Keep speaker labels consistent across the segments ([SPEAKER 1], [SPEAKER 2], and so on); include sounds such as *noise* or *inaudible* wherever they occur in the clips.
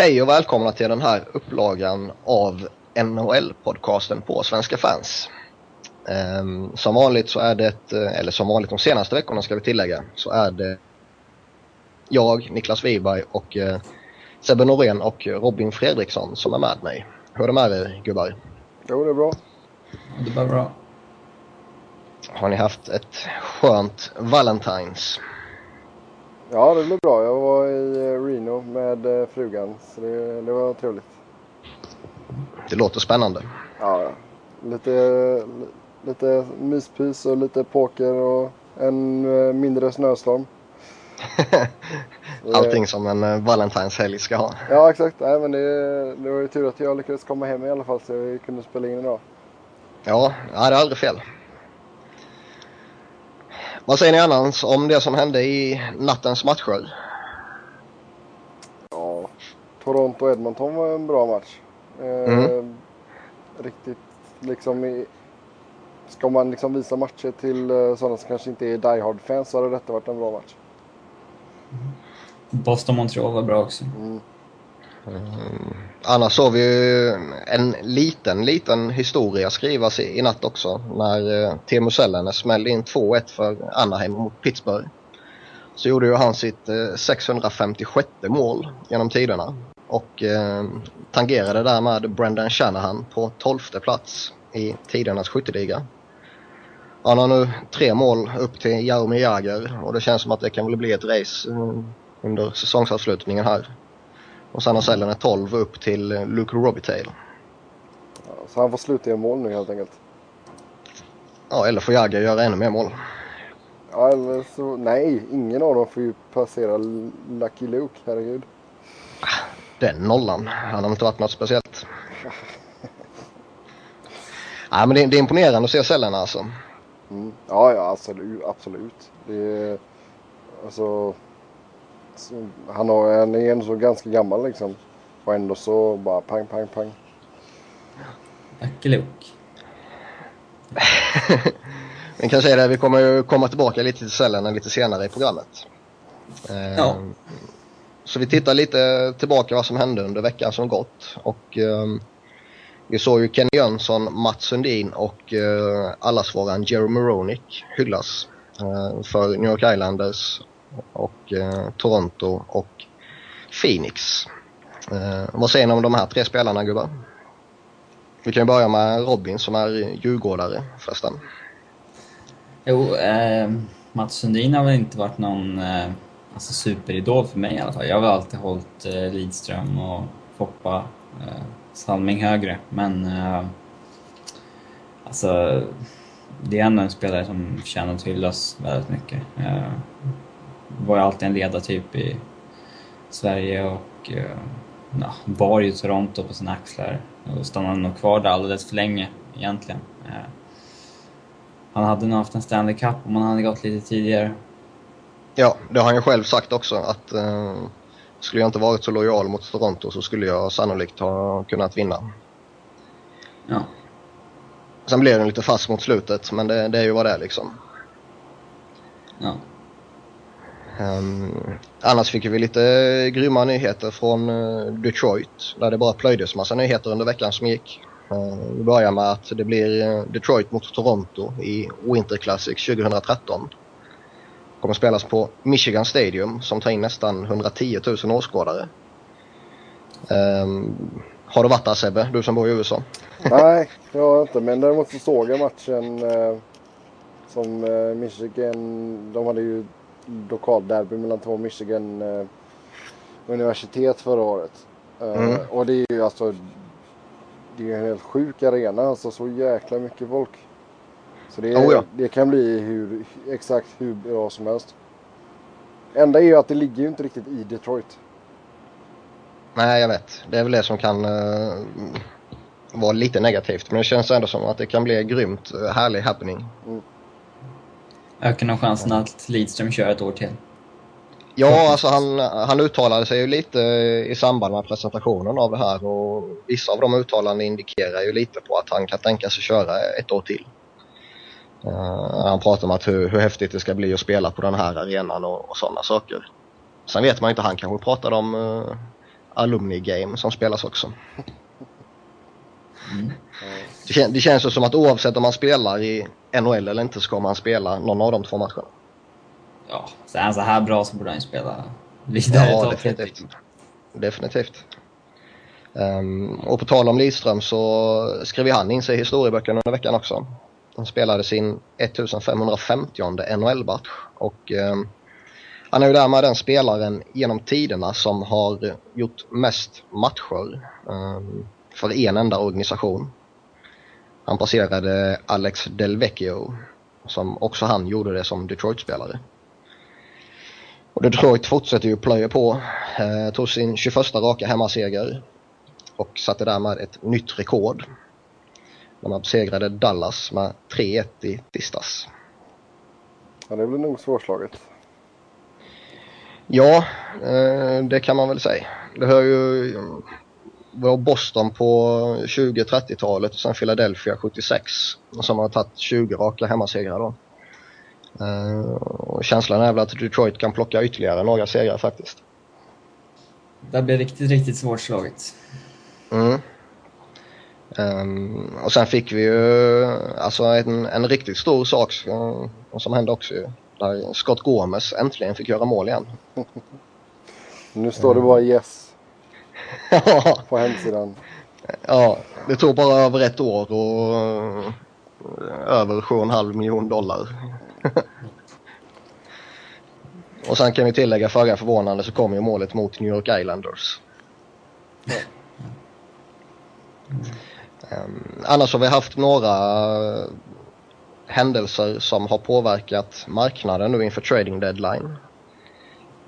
[SPEAKER 1] Hej och välkomna till den här upplagan av NHL-podcasten på Svenska fans. Um, som vanligt så är det, eller som vanligt de senaste veckorna ska vi tillägga, så är det jag, Niklas Wiberg och uh, Sebbe Norén och Robin Fredriksson som är med mig. Hur är det med er gubbar?
[SPEAKER 2] Jo, det är bra.
[SPEAKER 3] Det var bra.
[SPEAKER 1] Har ni haft ett skönt Valentines?
[SPEAKER 2] Ja, det blev bra. Jag var i eh, Reno med eh, frugan, så det, det var trevligt.
[SPEAKER 1] Det låter spännande.
[SPEAKER 2] Ja, lite, lite myspys och lite poker och en eh, mindre snöstorm. *laughs*
[SPEAKER 1] Allting som en Valentine's-helg ska ha.
[SPEAKER 2] Ja, exakt. Nej, men det, det var ju tur att jag lyckades komma hem i alla fall så vi kunde spela in idag.
[SPEAKER 1] Ja, ja det är aldrig fel. Vad säger ni annars om det som hände i nattens matcher?
[SPEAKER 2] Ja, Toronto-Edmonton var en bra match. Eh, mm. Riktigt liksom i, Ska man liksom visa matcher till eh, sådana som kanske inte är Die Hard-fans så hade detta varit en bra match.
[SPEAKER 3] Boston-Montreal var bra också.
[SPEAKER 2] Mm.
[SPEAKER 1] Eh, annars såg vi ju en liten, liten historia skrivas i, i natt också när eh, Teemu Selänne smällde in 2-1 för Anaheim mot Pittsburgh. Så gjorde ju han sitt eh, 656 mål genom tiderna och eh, tangerade därmed Brendan Shanahan på 12 plats i tidernas skytteliga. Han har nu tre mål upp till Jaromir Jagr och det känns som att det kan väl bli ett race under säsongsavslutningen här. Och sen har Selene 12 upp till Luke Robitaille.
[SPEAKER 2] Ja, så han får sluta i mål nu helt enkelt?
[SPEAKER 1] Ja, eller får Jagger göra ännu mer mål.
[SPEAKER 2] Ja, eller så... Nej, ingen av dem får ju passera Lucky Luke, herregud.
[SPEAKER 1] Den nollan. Han har inte varit något speciellt. Nej, men det, det, är imponerande att se Selene alltså.
[SPEAKER 2] Mm. Ja, ja, absolut. absolut. Det är... Alltså han, har, han är ändå så ganska gammal liksom. Och ändå så bara pang, pang, pang.
[SPEAKER 3] Ackelok. *laughs*
[SPEAKER 1] Vi kan säga det, vi kommer ju komma tillbaka lite till cellen lite senare i programmet.
[SPEAKER 3] Ja.
[SPEAKER 1] Ehm, så vi tittar lite tillbaka vad som hände under veckan som gått. Och um, vi såg ju Kenny Jönsson, Mats Sundin och uh, allas våran Jeremy Roenick hyllas uh, för New York Islanders och eh, Toronto och Phoenix. Eh, vad säger ni om de här tre spelarna gubbar? Vi kan ju börja med Robin som är djurgårdare förresten.
[SPEAKER 3] Jo, eh, Mats Sundin har väl inte varit någon eh, alltså superidol för mig i alla fall. Jag har väl alltid hållit eh, Lidström och Foppa eh, Salming högre, men eh, alltså det är ändå en spelare som känner att hyllas väldigt mycket. Eh, var ju alltid en ledartyp i Sverige och eh, bar ju Toronto på sina axlar och stannade nog kvar där alldeles för länge egentligen. Eh, han hade nog haft en Stanley Cup om han hade gått lite tidigare.
[SPEAKER 1] Ja, det har han ju själv sagt också att eh, skulle jag inte varit så lojal mot Toronto så skulle jag sannolikt ha kunnat vinna.
[SPEAKER 3] Ja.
[SPEAKER 1] Sen blev det lite fast mot slutet men det, det är ju vad det är liksom.
[SPEAKER 3] Ja.
[SPEAKER 1] Um, annars fick vi lite eh, grymma nyheter från eh, Detroit där det bara plöjdes massa nyheter under veckan som gick. Uh, vi börjar med att det blir eh, Detroit mot Toronto i Winter Classic 2013. Kommer spelas på Michigan Stadium som tar in nästan 110 000 åskådare. Um, har du varit där Sebbe, du som bor i USA?
[SPEAKER 2] Nej, jag har inte. Men däremot så såg jag matchen eh, som eh, Michigan, de hade ju lokalderby mellan två Michigan eh, universitet förra året. Eh, mm. Och det är ju alltså det är en helt sjuk arena, alltså så jäkla mycket folk. Så det,
[SPEAKER 1] oh ja.
[SPEAKER 2] det kan bli hur, exakt hur bra som helst. Enda är ju att det ligger ju inte riktigt i Detroit.
[SPEAKER 1] Nej, jag vet. Det är väl det som kan uh, vara lite negativt. Men det känns ändå som att det kan bli grymt härlig happening.
[SPEAKER 2] Mm.
[SPEAKER 3] Ökar nog chansen att Lidström kör ett år till.
[SPEAKER 1] Ja, alltså han, han uttalade sig ju lite i samband med presentationen av det här och vissa av de uttalanden indikerar ju lite på att han kan tänka sig köra ett år till. Uh, han pratar om att hur, hur häftigt det ska bli att spela på den här arenan och, och sådana saker. Sen vet man ju inte, han kanske pratade om uh, alumni game som spelas också.
[SPEAKER 3] Mm.
[SPEAKER 1] Det, kän, det känns ju som att oavsett om man spelar i NHL eller inte ska man spela någon av de två matcherna.
[SPEAKER 3] Ja, så är han så här bra så borde han ju spela vidare
[SPEAKER 1] Ja,
[SPEAKER 3] ja,
[SPEAKER 1] definitivt. Definitivt. Um, och på tal om Lidström så skrev han in sig i historieböckerna under veckan också. Han spelade sin 1550 NHL-match och um, han är ju därmed den spelaren genom tiderna som har gjort mest matcher um, för en enda organisation. Han passerade Alex Del Vecchio som också han gjorde det som Detroit-spelare. Och Detroit fortsätter ju plöja på. Eh, tog sin 21 raka hemmaseger och satte därmed ett nytt rekord. När man besegrade Dallas med 3-1 i tisdags.
[SPEAKER 2] Ja, det blir nog svårslaget.
[SPEAKER 1] Ja, eh, det kan man väl säga. Det hör ju var Boston på 20-30-talet och sen Philadelphia 76 som har tagit 20 raka hemmasegrar då. Uh, och känslan är väl att Detroit kan plocka ytterligare några segrar faktiskt.
[SPEAKER 3] Det blir riktigt, riktigt svårslaget.
[SPEAKER 1] Mm. Um, och sen fick vi ju alltså en, en riktigt stor sak uh, som hände också ju. Där Scott Gomes äntligen fick göra mål igen. *laughs*
[SPEAKER 2] nu står det bara yes *laughs* på hemsidan.
[SPEAKER 1] Ja, det tog bara över ett år och uh, över 7,5 miljoner dollar. *laughs* och sen kan vi tillägga föga förvånande så kom ju målet mot New York Islanders. Um, annars har vi haft några händelser som har påverkat marknaden nu inför trading deadline.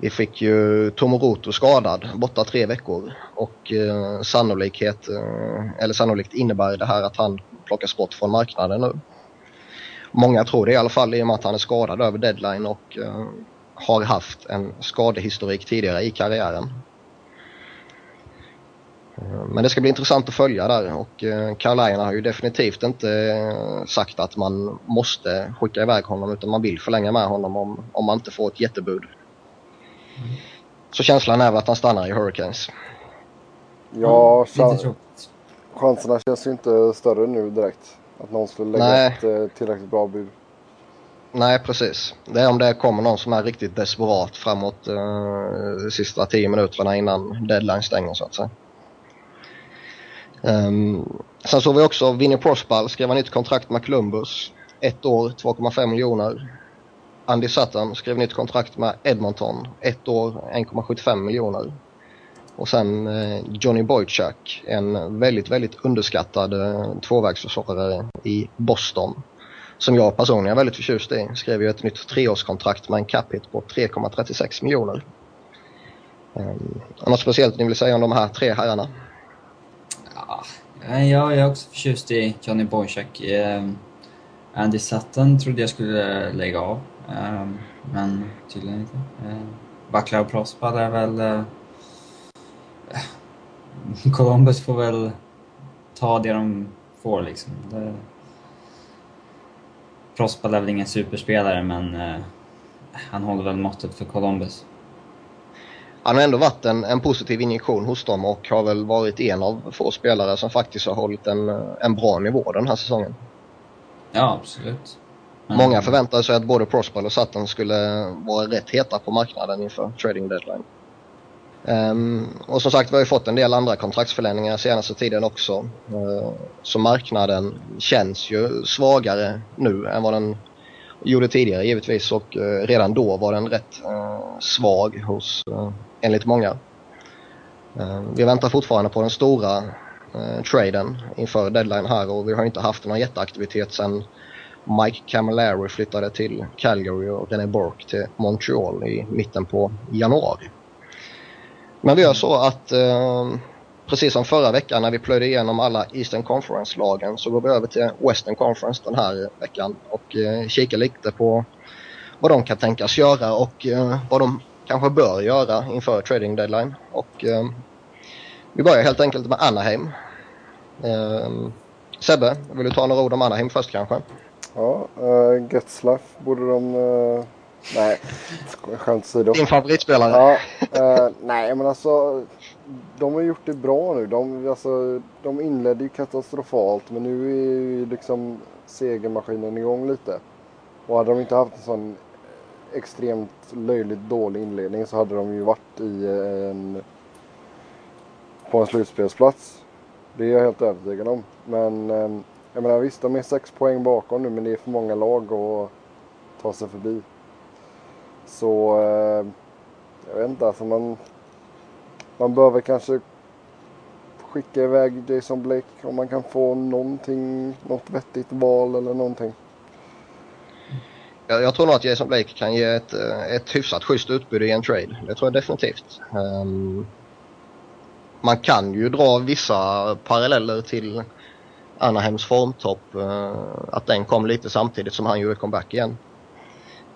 [SPEAKER 1] Vi fick ju Tomoroto skadad, borta tre veckor och eh, sannolikhet, eh, eller sannolikt innebär det här att han plockas bort från marknaden nu. Många tror det i alla fall i och med att han är skadad över deadline och eh, har haft en skadehistorik tidigare i karriären. Eh, men det ska bli intressant att följa där och eh, Carolina har ju definitivt inte eh, sagt att man måste skicka iväg honom utan man vill förlänga med honom om, om man inte får ett jättebud. Så känslan är väl att han stannar i Hurricanes.
[SPEAKER 2] Ja,
[SPEAKER 3] Mm,
[SPEAKER 2] chanserna känns ju inte större nu direkt. Att någon skulle lägga
[SPEAKER 1] Nej.
[SPEAKER 2] ett eh, tillräckligt bra bud.
[SPEAKER 1] Nej, precis. Det är om det kommer någon som är riktigt desperat framåt uh, sista tio minuterna innan deadline stänger så att säga. Um, sen såg vi också Vinnie Prospal skrev ett nytt kontrakt med Columbus. Ett år, 2,5 miljoner. Andy Sutton skrev nytt kontrakt med Edmonton. Ett år, 1,75 miljoner. Och sen eh, Johnny Boychuk, en väldigt, väldigt underskattad eh, tvåvägsförsvarare i Boston. Som jag personligen är väldigt förtjust i. Skrev ju ett nytt treårskontrakt med en cap hit på 3,36 miljoner. Eh, något speciellt ni vill säga om de här tre herrarna?
[SPEAKER 3] Ja, jag är också förtjust i Johnny Boychuk. Andy Sutton trodde jag skulle lägga av, men tydligen inte. Eh, Buckler och Prospal är väl... Eh, *laughs* Columbus får väl ta det de får liksom. Det, Prospal är väl ingen superspelare men eh, han håller väl måttet för Columbus.
[SPEAKER 1] Han har ändå varit en, en positiv injektion hos dem och har väl varit en av få spelare som faktiskt har hållit en, en bra nivå den här säsongen.
[SPEAKER 3] Ja, absolut. Mm.
[SPEAKER 1] Många förväntade sig att både Prospal och Sutton skulle vara rätt heta på marknaden inför trading deadline. Um, och som sagt, vi har ju fått en del andra kontraktsförlängningar senaste tiden också. Uh, så marknaden känns ju svagare nu än vad den gjorde tidigare givetvis och uh, redan då var den rätt uh, svag hos, uh, enligt många. Ehm, vi väntar fortfarande på den stora uh, traden inför deadline här och vi har inte haft någon jätteaktivitet sedan Mike Camilleri flyttade till Calgary och René Bork till Montreal i mitten på januari. Men vi gör så att eh, precis som förra veckan när vi plöjde igenom alla Eastern Conference-lagen så går vi över till Western Conference den här veckan och eh, kikar lite på vad de kan tänkas göra och eh, vad de kanske bör göra inför trading deadline. Och eh, vi börjar helt enkelt med Anaheim. Eh, Sebbe, vill du ta några ord om Anaheim först kanske?
[SPEAKER 2] Ja, uh, Getzlaff borde de... Uh, nej, sk- skämt åsido.
[SPEAKER 1] Din favoritspelare?
[SPEAKER 2] Ja, eh, nej men alltså de har gjort det bra nu. De, alltså, de inledde ju katastrofalt men nu är ju liksom segermaskinen igång lite. Och hade de inte haft en sån extremt löjligt dålig inledning så hade de ju varit i en, på en slutspelsplats. Det är jag helt övertygad om. Men ehm, jag menar visst, de är sex poäng bakom nu men det är för många lag att ta sig förbi. Så eh, jag vet inte, alltså man, man behöver kanske skicka iväg Jason Blake om man kan få någonting, något vettigt val eller någonting.
[SPEAKER 1] Jag, jag tror nog att Jason Blake kan ge ett, eh, ett hyfsat schysst utbud i en trade. Det tror jag definitivt. Um, man kan ju dra vissa paralleller till Anaheims formtopp. Uh, att den kom lite samtidigt som han gjorde comeback igen.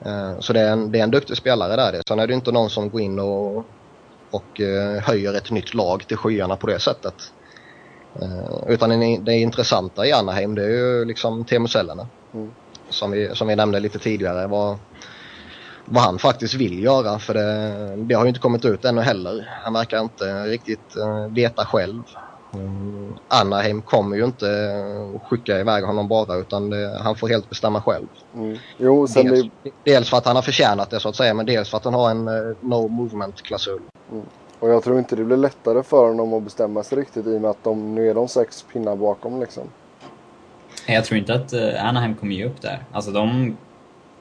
[SPEAKER 1] Uh, så det är, en, det är en duktig spelare där. Sen är det inte någon som går in och, och uh, höjer ett nytt lag till skyarna på det sättet. utan det intressanta i Anaheim det är ju liksom Teemu Selänne. Mm som vi, som vi nämnde lite tidigare. Vad, vad han faktiskt vill göra för det, det har ju inte kommit ut ännu heller. Han verkar inte riktigt veta själv. Anaheim kommer ju inte skicka iväg honom bara utan det, han får helt bestämma själv.
[SPEAKER 2] Mm. Jo, sen
[SPEAKER 1] dels,
[SPEAKER 2] det...
[SPEAKER 1] dels för att han har förtjänat det så att säga men dels för att han har en uh, no movement-klausul.
[SPEAKER 2] Mm. Och jag tror inte det blir lättare för honom att bestämma sig riktigt i och med att de, nu är de sex pinnar bakom liksom.
[SPEAKER 3] Jag tror inte att uh, Anaheim kommer ge upp där. Alltså de,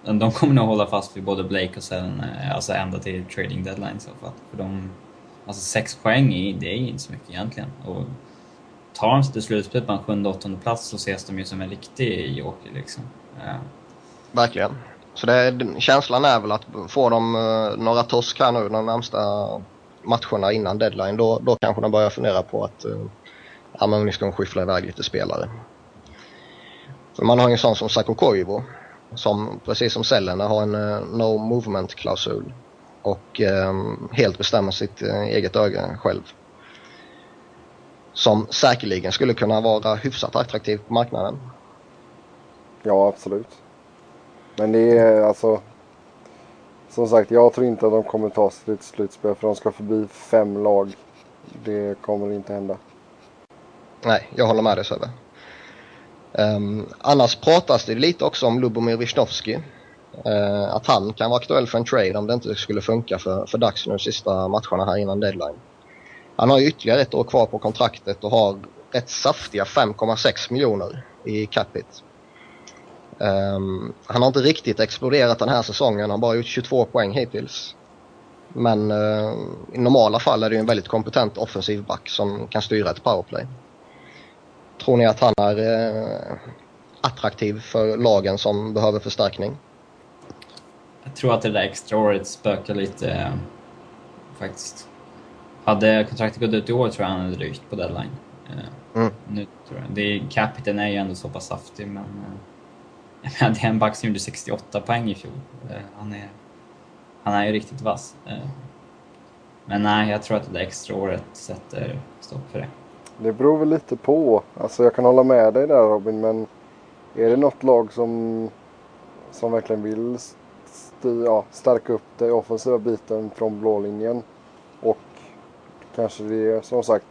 [SPEAKER 3] de kommer nog hålla fast vid både Blake och sen uh, alltså ända till trading deadline i så fall. För de, alltså sex poäng, är, det är inte så mycket egentligen. Och tar de sig till slutspel på en sjunde, åttonde plats så ses de ju som en riktig joker liksom. Uh.
[SPEAKER 1] Verkligen. Så det, känslan är väl att får de uh, några torsk här nu de närmsta matcherna innan deadline, då, då kanske de börjar fundera på att uh, ja, men vi ska skyffla iväg lite spelare. För man har ju en sån som Sako Koivu som precis som Sellene har en uh, no movement-klausul och um, helt bestämmer sitt uh, eget öga själv. Som säkerligen skulle kunna vara hyfsat attraktiv på marknaden.
[SPEAKER 2] Ja, absolut. Men det är alltså... Som sagt, jag tror inte att de kommer ta sig till ett slutspel för de ska förbi fem lag. Det kommer inte hända.
[SPEAKER 1] Nej, jag håller med dig Sebbe. Um, annars pratas det lite också om Lubomir Wisnowski eh, att han kan vara aktuell för en trade om det inte skulle funka för, för Dags nu sista matcherna här innan deadline. Han har ju ytterligare ett år kvar på kontraktet och har rätt saftiga 5,6 miljoner i capita. Um, ehm, han har inte riktigt exploderat den här säsongen, han har bara gjort 22 poäng hittills. Men uh, i normala fall är det ju en väldigt kompetent offensiv back som kan styra ett powerplay. Tror ni att han är uh, attraktiv för lagen som behöver förstärkning?
[SPEAKER 3] Jag tror att det där extra året spökar lite eh, faktiskt. Hade kontraktet gått ut i år tror jag han hade rykt på deadline. Eh, mm. Nu tror jag. Det capiten är ju ändå så pass saftig men eh, det är en back som gjorde 68 poäng i fjol. Han, är, han är ju riktigt vass. Men nej, jag tror att det där extra året sätter stopp för det.
[SPEAKER 2] Det beror väl lite på. Alltså jag kan hålla med dig där Robin men är det något lag som, som verkligen vill ja, stärka upp den offensiva biten från blå linjen och kanske det är som sagt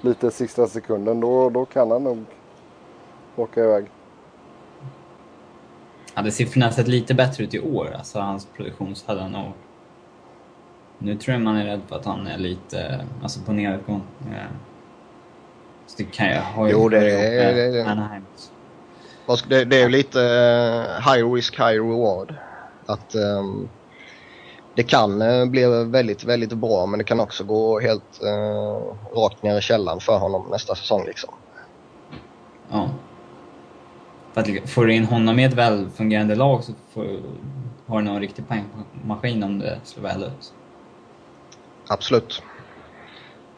[SPEAKER 2] lite sista sekunden då, då kan han nog åka iväg.
[SPEAKER 3] Hade siffrorna sett lite bättre ut i år, alltså hans produktion, så hade han nog... Nu tror jag man är rädd för att han är lite, alltså på nedgång. Det kan jag ha
[SPEAKER 1] Jo, det är det. Det, det, det är ju lite high risk, high reward. Att um, det kan uh, bli väldigt, väldigt bra men det kan också gå helt uh, rakt ner i källan för honom nästa säsong liksom.
[SPEAKER 3] Ja. För att får du in honom i ett välfungerande lag så får, har du nog en riktig poängmaskin om det slår väl ut.
[SPEAKER 1] Absolut.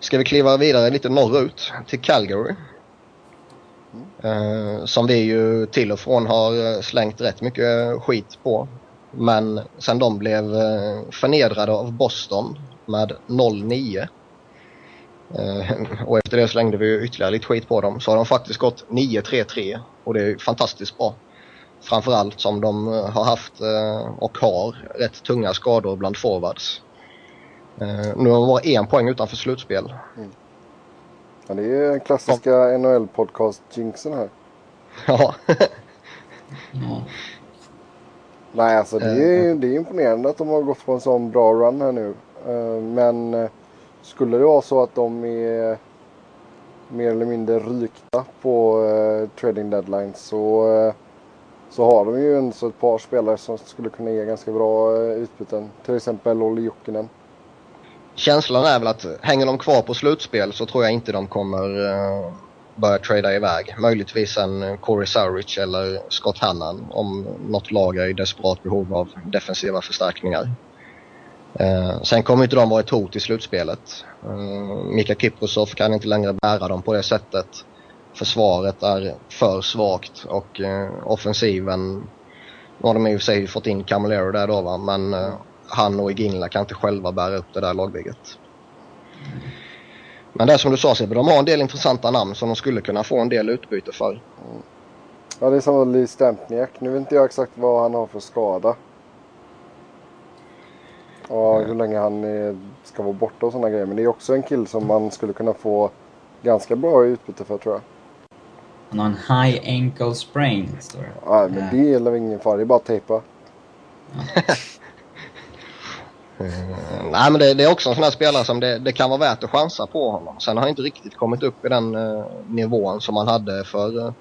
[SPEAKER 1] Ska vi kliva vidare lite norrut till Calgary. Mm. som vi ju till och från har slängt rätt mycket skit på. Men sen de blev eh, förnedrade av Boston med 0-9 eh, och efter det slängde vi ytterligare lite skit på dem så har de faktiskt gått 9-3-3 och det är fantastiskt bra. Framförallt som de har haft och har rätt tunga skador bland forwards. Nu har de bara en poäng utanför slutspel. Mm.
[SPEAKER 2] Ja, det är klassiska ja. NHL-podcast-jinxen här.
[SPEAKER 1] ja. *laughs*
[SPEAKER 3] ja.
[SPEAKER 2] Nej, alltså det är, uh, det är imponerande att de har gått på en sån bra run här nu. Uh, men skulle det vara så att de är mer eller mindre rykta på trading deadline så, så har de ju en, så ett par spelare som skulle kunna ge ganska bra utbyten. Till exempel Olli Jokinen.
[SPEAKER 1] Känslan är väl att hänger de kvar på slutspel så tror jag inte de kommer börja trada iväg. Möjligtvis en Corey Sarich eller Scott Hannan om något lag är i desperat behov av defensiva förstärkningar. Eh, sen kommer inte de vara ett hot i slutspelet. Eh, Mika Kiprosov kan inte längre bära dem på det sättet. Försvaret är för svagt och eh, offensiven, nu har de i och för sig fått in Camilleri där då va, men eh, han och Iginla kan inte själva bära upp det där lagbygget. Men det är som du sa Sebbe, de har en del intressanta namn som de skulle kunna få en del utbyte för. Mm.
[SPEAKER 2] Ja, det är som Lee Stempniak. Nu vet inte jag exakt vad han har för skada. Ja, hur länge han är, ska vara borta och sådana grejer. Men det är också en kill som man skulle kunna få ganska bra utbyte för tror jag.
[SPEAKER 3] Han har en high ankle sprain, står det.
[SPEAKER 2] Nej, men det gillar vi ingen fara. Det är bara att tejpa. *laughs* *laughs*
[SPEAKER 1] Nej men det, det, är också en sån här spelare som det, det, kan vara värt att chansa på honom. Sen har han inte riktigt kommit upp i den uh, nivån som han hade för, uh,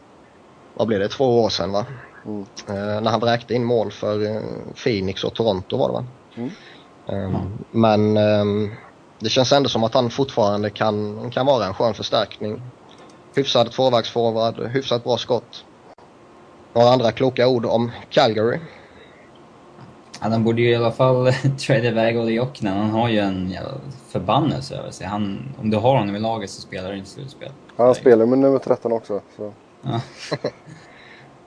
[SPEAKER 1] vad blev det, två år sedan va? Mm. Uh, när han vräkte in mål för Phoenix och Toronto var det va? Mm. Mm. Men um, det känns ändå som att han fortfarande kan, kan vara en skön förstärkning. Hyfsad tvåvägsforward, hyfsat bra skott. Några andra kloka ord om Calgary?
[SPEAKER 3] Ja, de borde ju i alla fall *laughs* trade iväg Olle Jokinen. Han har ju en jävla förbannelse över sig. Han, om du har honom i laget så spelar du inte slutspel.
[SPEAKER 2] Ja, han spelar med nummer 13 också. Så. Ja. *laughs*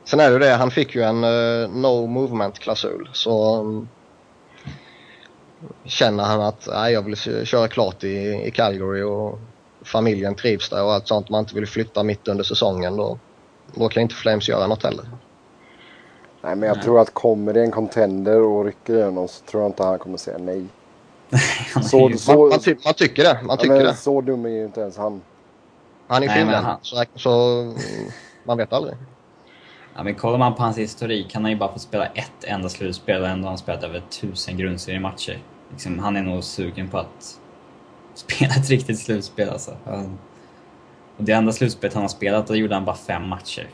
[SPEAKER 1] Sen är det det, han fick ju en uh, no movement-klausul. Så um, känner han att nej, jag vill köra klart i, i Calgary och familjen trivs där och allt sånt, man inte vill flytta mitt under säsongen då, då kan inte Flames göra något heller.
[SPEAKER 2] Nej men jag nej. tror att kommer det en contender och rycker igenom så tror jag inte han kommer säga nej. *laughs*
[SPEAKER 1] så, så, man, man, ty man, tycker det. Man tycker ja, det.
[SPEAKER 2] Så dum är ju inte ens han.
[SPEAKER 1] Han är finländare så, så man vet aldrig.
[SPEAKER 3] Ja, men kollar man på hans historik, han har ju bara fått spela ett enda slutspel och ändå har han spelat över tusen grundseriematcher. Liksom, han är nog sugen på att *laughs* spela ett riktigt slutspel alltså. Och det enda slutspelet han har spelat, då gjorde han bara fem matcher.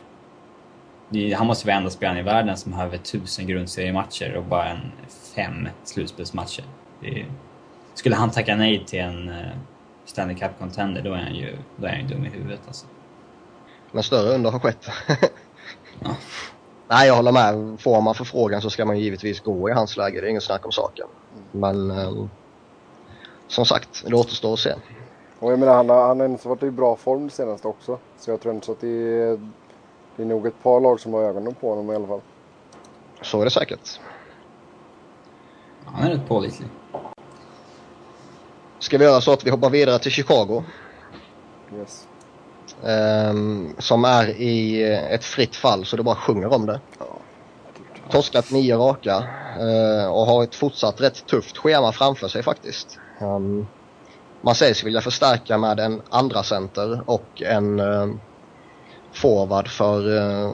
[SPEAKER 3] Han måste vara enda spelaren i världen som har över tusen grundseriematcher och bara en fem slutspelsmatcher. Är... Skulle han tacka nej till en uh, Stanley Cup-contender, då är han ju då är han dum i huvudet alltså.
[SPEAKER 1] Men större under har skett. ja. *laughs* Nej, jag håller med. Får man förfrågan så ska man givetvis gå i hans läge. Det är inget snack om saken. Men eh, som sagt, det återstår att se.
[SPEAKER 2] Och jag menar, han har, han har varit i bra form senast också. Så jag tror inte så att det är, det är nog ett par lag som har ögonen på honom i alla fall.
[SPEAKER 1] Så är det säkert.
[SPEAKER 3] Han är rätt pålitlig.
[SPEAKER 1] Ska vi göra så att vi hoppar vidare till Chicago?
[SPEAKER 2] Yes.
[SPEAKER 1] Um, som är i ett fritt fall så det bara sjunger om det. Ja. Torskat nio raka uh, och har ett fortsatt rätt tufft schema framför sig faktiskt. Um, man sägs vilja förstärka med en andra center och en uh, forward för uh,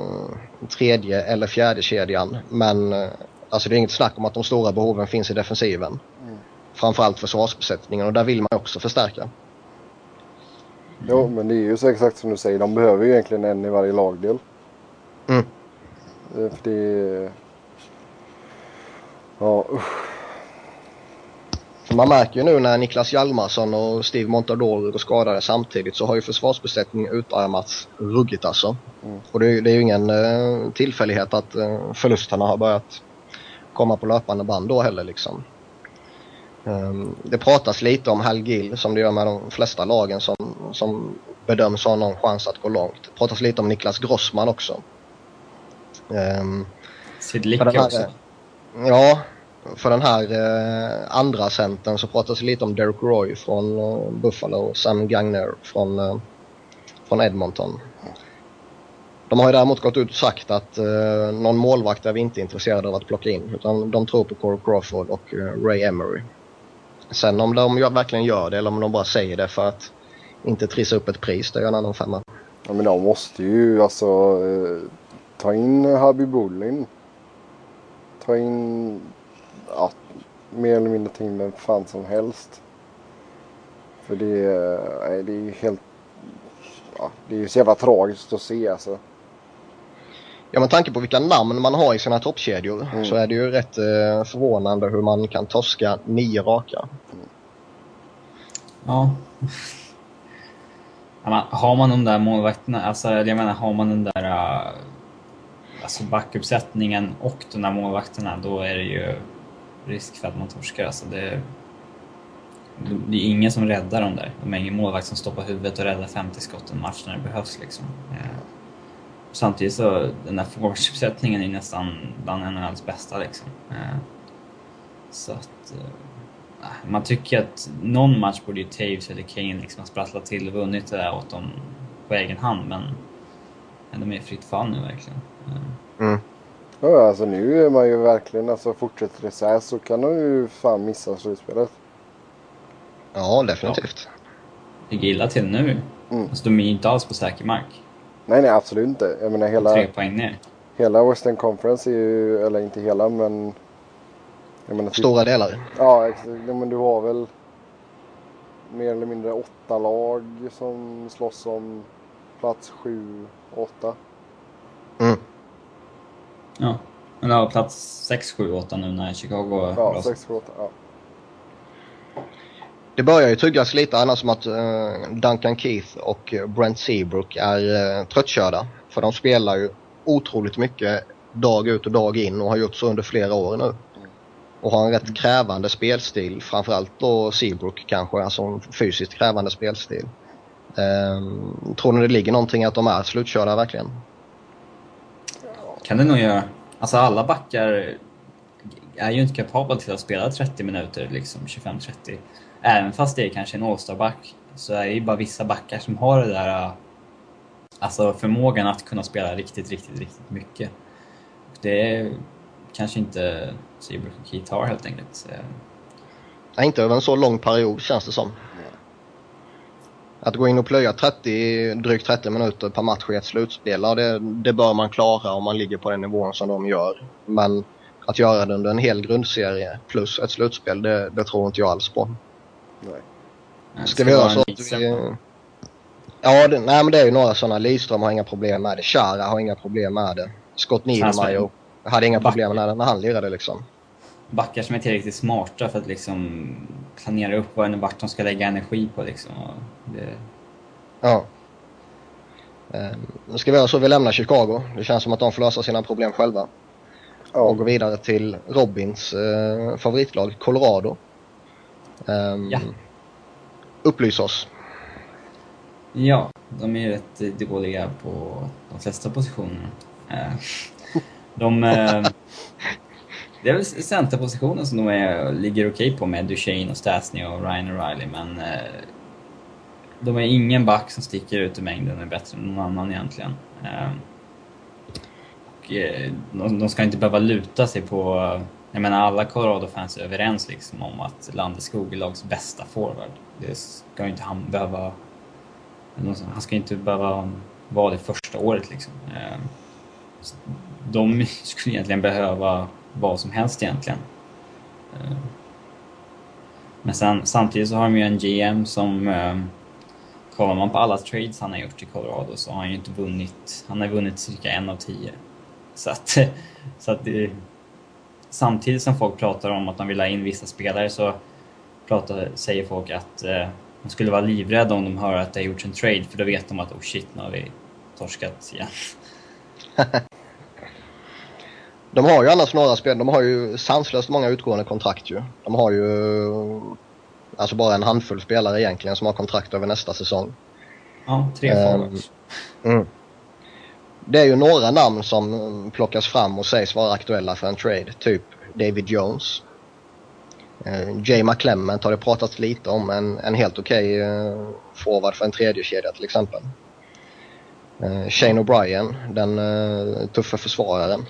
[SPEAKER 1] tredje eller fjärde kedjan. Men uh, alltså det är inget snack om att de stora behoven finns i defensiven. Mm. Framförallt försvarsbesättningen och där vill man också förstärka.
[SPEAKER 2] Jo, men det är ju så exakt som du säger. De behöver ju egentligen en i varje lagdel. Mm. Eh, för det... Ja, usch.
[SPEAKER 1] Man märker ju nu när Niklas Hjalmarsson och Steve Montador går skadade samtidigt så har ju försvarsbesättningen utarmats ruggigt alltså. Mm. Och det är, det är ju ingen uh, tillfällighet att uh, förlusterna har börjat komma på löpande band då heller liksom. Um, det pratas lite om Hal Gill som det gör med de flesta lagen som, som bedöms ha någon chans att gå långt. Det pratas lite om Niklas Grossman också.
[SPEAKER 3] Um, Sid Licke också?
[SPEAKER 1] Ja, för den här eh, andra centern så pratas det lite om Derek Roy från eh, Buffalo och Sam Gagner från, eh, från Edmonton. De har ju däremot gått ut och sagt att eh, någon målvakt är vi inte intresserade av att plocka in utan de tror på Corey Crawford och eh, Ray Emery. Sen om de verkligen gör det eller om de bara säger det för att inte trissa upp ett pris, det är en annan femma.
[SPEAKER 2] Ja men de måste ju alltså eh, ta in Habibullin. Ta in ja, mer eller mindre ta in vem fan som helst. För det, är- det är ju helt ja, det är ju så jävla tragiskt att se alltså.
[SPEAKER 1] Ja med tanke på vilka namn man har i sina toppkedjor
[SPEAKER 2] Mm.
[SPEAKER 1] så är det ju rätt eh, förvånande hur man kan torska nio raka.
[SPEAKER 3] Ja. Ja, men har man de där målvakterna, alltså jag menar har man den där uh, alltså backuppsättningen och de där målvakterna då är det ju risk för att man torskar. Alltså det, det är ingen som räddar dem där. De är ingen målvakt som stoppar huvudet och räddar 50 skott en match när det behövs liksom. Eh, Samtidigt så, den där forwardsuppsättningen är nästan bland NHLs bästa liksom. Eh, Så att... eh, Man tycker att någon match borde ju Taves eller Kane liksom ha sprattlat till och vunnit det där åt dem på egen hand, men de är i fritt fall nu verkligen. Eh,
[SPEAKER 1] Mm.
[SPEAKER 2] Ja alltså nu är man ju verkligen alltså fortsätter det så här så kan de ju fan missa slutspelet.
[SPEAKER 1] Ja, definitivt.
[SPEAKER 3] Ligger illa till nu.
[SPEAKER 2] Mm.
[SPEAKER 3] Alltså, de är ju inte alls på säker mark.
[SPEAKER 2] Nej nej absolut inte. Jag menar hela,
[SPEAKER 3] Tre poäng ner.
[SPEAKER 2] hela Western Conference är ju, eller inte hela men. Jag menar, typ-
[SPEAKER 1] Stora delar.
[SPEAKER 2] Ja exakt. Ja, men du har väl mer eller mindre åtta lag som slåss om plats sju, åtta.
[SPEAKER 1] Mm.
[SPEAKER 3] Ja. Men det var plats 6, 7, 8 nu när Chicago
[SPEAKER 2] Ja,
[SPEAKER 3] rasade.
[SPEAKER 2] sex, sju, åtta. Ja.
[SPEAKER 1] Det börjar ju tuggas lite annars som att eh, Duncan Keith och Brent Seabrook är eh, tröttkörda. För de spelar ju otroligt mycket dag ut och dag in och har gjort så under flera år nu. Och har en rätt krävande spelstil, framförallt då Seabrook kanske, alltså en fysiskt krävande spelstil. Eh, tror ni det ligger någonting att de är slutkörda verkligen?
[SPEAKER 3] Kan det nog göra. Alltså alla backar är ju inte kapabla till att spela 30 minuter, liksom 25-30. Även fast det är kanske en All-star-back så är det ju bara vissa backar som har det där äh, Alltså förmågan att kunna spela riktigt, riktigt, riktigt mycket. Det är kanske inte Seabrook och Keith har helt enkelt.
[SPEAKER 1] Nej, inte över en så lång period känns det som. Att gå in och plöja 30, drygt 30 minuter per match i ett slutspel, ja, det, det bör man klara om man ligger på den nivån som de gör. Men att göra det under en hel grundserie plus ett slutspel, det, det tror inte jag alls på.
[SPEAKER 2] Nej.
[SPEAKER 1] Ska vi göra så att vi... Ja, det, nej men det är ju några sådana. Lidström har inga problem med det. Chara har inga problem med det. Scott Niedermayer hade inga problem med det när han lirade liksom.
[SPEAKER 3] Backar som är tillräckligt smarta för att liksom planera upp vad en vart de ska lägga energi på liksom. Och det,
[SPEAKER 1] Ja. Ehm, Nu ska vi göra så vi lämnar Chicago. Det känns som att de får lösa sina problem själva. Och gå
[SPEAKER 2] Ja.
[SPEAKER 1] vidare till Robins eh, favoritlag, Colorado. Um,
[SPEAKER 3] Ja.
[SPEAKER 1] Upplys oss.
[SPEAKER 3] Ja, de är ju rätt dåliga på de flesta positionerna. Eh, De... *laughs* Det är väl centerpositionen som de är, ligger okej på med Duchene och Stasny och Ryan O'Reilly, men eh, de är ingen back som sticker ut i mängden är bättre än någon annan egentligen. Eh, Och eh, de, de ska inte behöva luta sig på... Jag menar alla Colorado-fans är överens liksom om att Landeskog är lags bästa forward. Det ska ju inte han behöva han ska inte behöva vara det första året liksom. Eh, De *laughs* skulle egentligen behöva vad som helst egentligen. Eh, men sen, samtidigt så har de ju en GM som... Eh, kollar man på alla trades han har gjort i Colorado så har han ju inte vunnit... Han har vunnit cirka en av tio. Så att... *laughs* Så att det, samtidigt som folk pratar om att de vill ha in vissa spelare så pratar, säger folk att eh, de skulle vara livrädda om de hör att det har gjorts en trade för då vet de att oh shit, nu har vi torskat igen. *laughs*
[SPEAKER 1] De har ju annars några spel. De har ju sanslöst många utgående kontrakt ju. De har ju alltså bara en handfull spelare egentligen som har kontrakt över nästa säsong.
[SPEAKER 3] Ja, tre
[SPEAKER 1] Ehm,
[SPEAKER 3] forwards.
[SPEAKER 1] Mm. Det är ju några namn som plockas fram och sägs vara aktuella för en trade. Typ David Jones. Eh, Jay McClement har det pratats lite om. En, en helt okej eh, forward för en tredje kedja till exempel. Eh, Shane O'Brien, den eh, tuffa försvararen.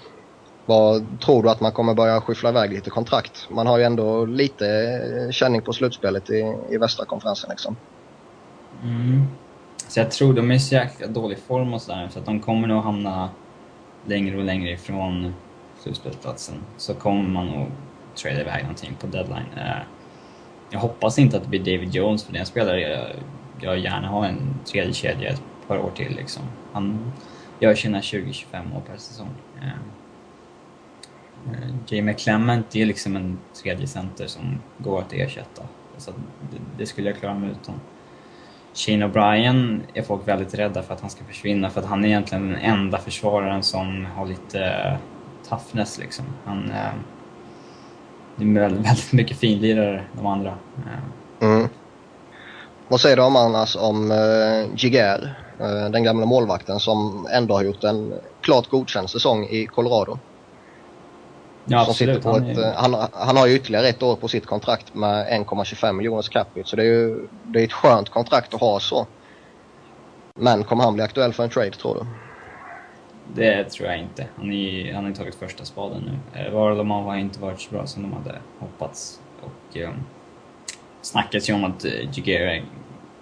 [SPEAKER 1] Vad tror du att man kommer börja skyffla iväg lite kontrakt? Man har ju ändå lite eh, känning på slutspelet i, i västra konferensen liksom.
[SPEAKER 3] Mm. Så jag tror de är i så jäkla dålig form och sådär så att de kommer nog hamna längre och längre ifrån slutspelsplatsen. Så kommer man nog trade iväg någonting på deadline. Eh, jag hoppas inte att det blir David Jones för den spelare jag, jag gärna har en tredje kedja ett par år till liksom. Han gör sina 20-25 år per säsong. Eh, Eh, Jamie Clement är liksom en tredje center som går att ersätta. Så det, det skulle jag klara mig utan. Shane O'Brien är folk väldigt rädda för att han ska försvinna för att han är egentligen den enda försvararen som har lite eh, toughness liksom. Han eh, det är väldigt, *laughs* väldigt mycket finlirare de andra. Eh.
[SPEAKER 1] Mm. Vad säger du om annars om uh, den gamla målvakten som ändå har gjort en klart godkänd säsong i Colorado?
[SPEAKER 3] Ja,
[SPEAKER 1] som. Sitter på
[SPEAKER 3] han,
[SPEAKER 1] ett,
[SPEAKER 3] är,
[SPEAKER 1] uh, han, han har ju ytterligare ett år på sitt kontrakt med 1,25 miljoners capita så det är ju det är ett skönt kontrakt att ha så. Men kommer han bli aktuell för en trade tror du?
[SPEAKER 3] Det tror jag inte. Han, är, han har ju tagit första spaden nu. Eh, Varlamov har inte varit så bra som de hade hoppats. Och eh, snackas ju om att eh, Jigger är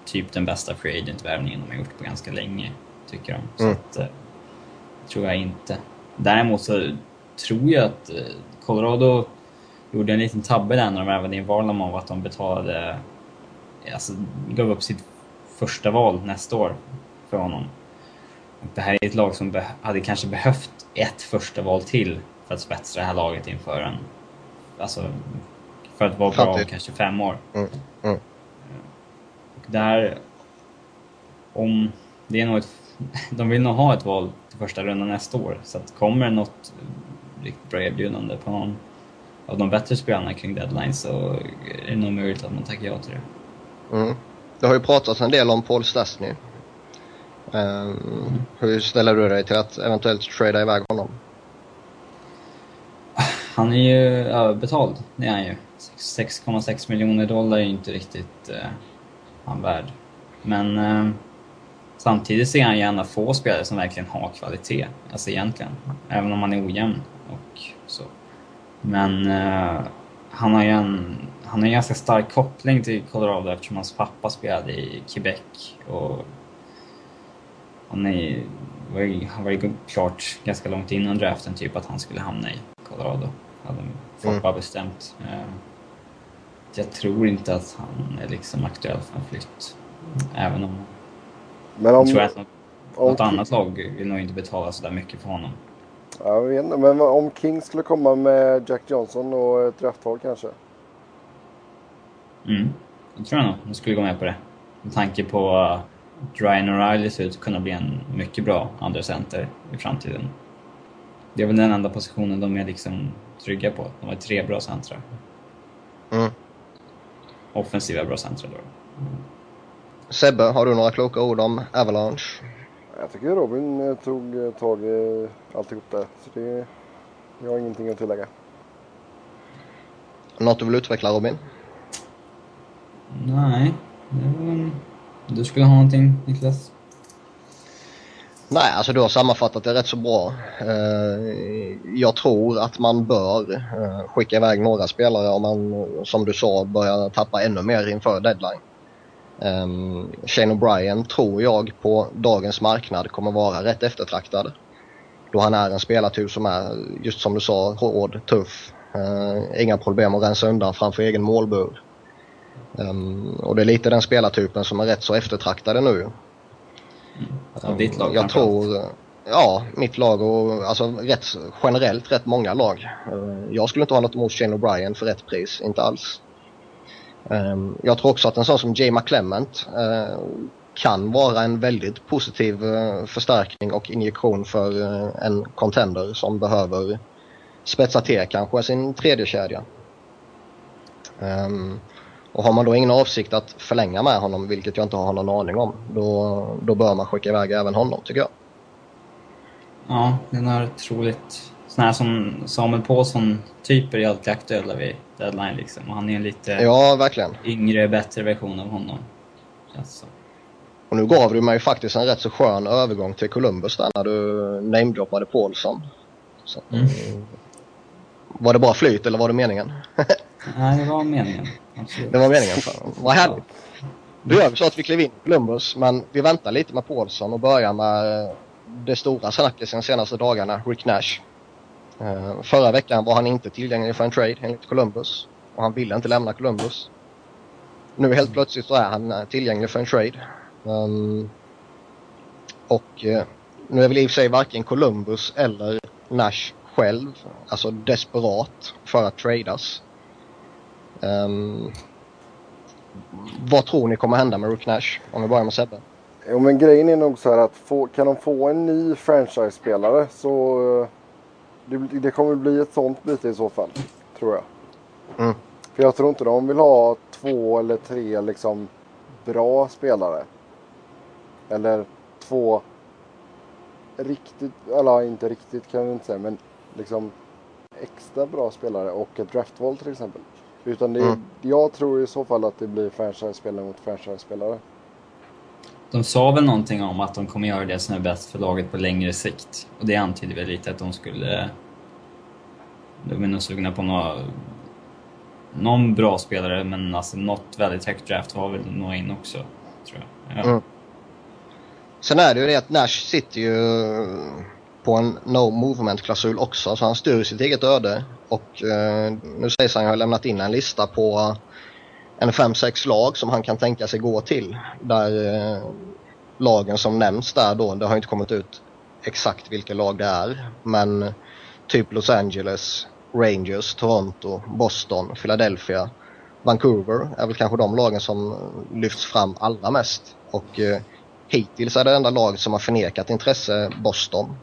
[SPEAKER 3] typ den bästa free agent-värvningen de har gjort på ganska länge, tycker de. Så
[SPEAKER 1] Mm.
[SPEAKER 3] att, eh, tror jag inte. Däremot så tror jag att eh, Colorado gjorde en liten tabbe där när de värvade in Varlamov, att de betalade, alltså gav upp sitt första val nästa år för honom. Och det här är ett lag som hade kanske behövt ett första val till för att spetsa det här laget inför en... Alltså, för att vara bra om kanske fem år.
[SPEAKER 1] Mm, mm.
[SPEAKER 3] Och där... Om... Det är nog ett, *laughs* de vill nog ha ett val till första rundan nästa år. Så att kommer det något riktigt bra erbjudande på någon av de bättre spelarna kring deadline så är det nog möjligt att man tackar ja till det.
[SPEAKER 1] Mm. Det har ju pratats en del om Paul Stastny. Um, Hur ställer du dig till att eventuellt trada iväg honom?
[SPEAKER 3] Han är ju överbetald, det är han ju. 6,6 miljoner dollar är ju inte riktigt eh, han värd. Men eh, samtidigt ser han gärna få spelare som verkligen har kvalitet, alltså egentligen. Även om han är ojämn och så. Men eh, han har ju en, han har en ganska stark koppling till Colorado eftersom hans pappa spelade i Quebec och han är, var ju, han var ju klart ganska långt innan draften typ att han skulle hamna i Colorado. Hade folk
[SPEAKER 1] Mm.
[SPEAKER 3] bestämt. Eh, Jag tror inte att han är liksom aktuell för en flytt. Även om
[SPEAKER 2] Men
[SPEAKER 3] jag
[SPEAKER 2] om...
[SPEAKER 3] tror att något,
[SPEAKER 2] om
[SPEAKER 3] något annat lag vill nog inte betala så där mycket för honom.
[SPEAKER 2] Ja, jag vet inte, men om King skulle komma med Jack Johnson och ett draftval kanske?
[SPEAKER 3] Mm. Jag tror jag nog de skulle gå med på det. Med tanke på att Ryan O'Reilly ser ut att kunna bli en mycket bra andra center i framtiden. Det är väl den enda positionen de är liksom trygga på. De har tre bra centrar.
[SPEAKER 1] Mm.
[SPEAKER 3] Offensiva bra centrar då.
[SPEAKER 1] Sebbe, har du några kloka ord om Avalanche?
[SPEAKER 2] Jag tycker Robin eh, tog eh, tag i alltihop där. Så det, jag har ingenting att tillägga.
[SPEAKER 1] Något du vill utveckla Robin?
[SPEAKER 3] Nej, var... du skulle ha någonting Niklas?
[SPEAKER 1] Nej, alltså du har sammanfattat det rätt så bra. Eh, Jag tror att man bör skicka iväg några spelare om man, som du sa, börjar tappa ännu mer inför deadline. Um, Shane O'Brien tror jag på dagens marknad kommer vara rätt eftertraktad. Då han är en spelartyp som är, just som du sa, hård, tuff. Eh, inga problem att rensa undan framför egen målbur. Um, och det är lite den spelartypen som är rätt så eftertraktade nu.
[SPEAKER 3] Av ditt lag
[SPEAKER 1] Jag tror, ja, mitt lag och alltså rätt, generellt rätt många lag. Eh, Jag skulle inte ha något emot Shane O'Brien för rätt pris, inte alls. Ehm, jag tror också att en sån som Jay McClement eh, kan vara en väldigt positiv eh, förstärkning och injektion för eh, en contender som behöver spetsa till kanske sin tredje kedja. Ehm, och har man då ingen avsikt att förlänga med honom, vilket jag inte har någon aning om, då, då bör man skicka iväg även honom tycker jag.
[SPEAKER 3] Ja, den är troligt. Såna här som Samuel Paulsson-typer är alltid aktuella vid deadline liksom. Och han är en lite
[SPEAKER 1] Ja, verkligen.
[SPEAKER 3] yngre, bättre version av honom. Känns så.
[SPEAKER 1] Och nu gav du mig faktiskt en rätt så skön övergång till Columbus där när du namedroppade Paulsson. Så,
[SPEAKER 3] Mm.
[SPEAKER 1] eh, Var det bara flyt eller var det meningen? *laughs*
[SPEAKER 3] Nej, det var meningen. Absolut.
[SPEAKER 1] Det var meningen. Fan. Vad härligt. Då gör vi så att vi kliver in i Columbus men vi väntar lite med Paulsson och börjar med det stora snacket de senaste dagarna, Rick Nash. Eh, förra veckan var han inte tillgänglig för en trade enligt Columbus och han ville inte lämna Columbus. Nu helt plötsligt så är han eh, tillgänglig för en trade. Um, och uh, nu är väl i och för sig varken Columbus eller Nash själv alltså desperat för att tradas. Um, vad tror ni kommer hända med Rook Nash? Om vi börjar med Sebbe.
[SPEAKER 2] Jo men grejen är nog så här att få, kan de få en ny franchise-spelare så det, det kommer bli ett sånt byte i så fall. Tror jag.
[SPEAKER 1] Mm.
[SPEAKER 2] För jag tror inte de vill ha två eller tre liksom bra spelare. Eller två riktigt, eller inte riktigt kan jag inte säga men liksom extra bra spelare och ett draftval till exempel. Utan det,
[SPEAKER 1] Mm.
[SPEAKER 2] jag tror i så fall att det blir franchise-spelare mot franchise-spelare.
[SPEAKER 3] De sa väl någonting om att de kommer göra det som är bäst för laget på längre sikt. Och det antyder väl lite att de skulle... De är nog sugna på några, någon bra spelare, men alltså något väldigt högt draft var väl nå in också, tror jag. Ja.
[SPEAKER 1] Mm. Sen är det ju det att Nash sitter ju på en no movement-klausul också så han styr sitt eget öde. Och eh, nu sägs han ju ha lämnat in en lista på en 5-6 lag som han kan tänka sig gå till. Där eh, lagen som nämns där då, det har inte kommit ut exakt vilka lag det är. Men typ Los Angeles, Rangers, Toronto, Boston, Philadelphia, Vancouver är väl kanske de lagen som lyfts fram allra mest. Och eh, hittills är det enda lag som har förnekat intresse Boston.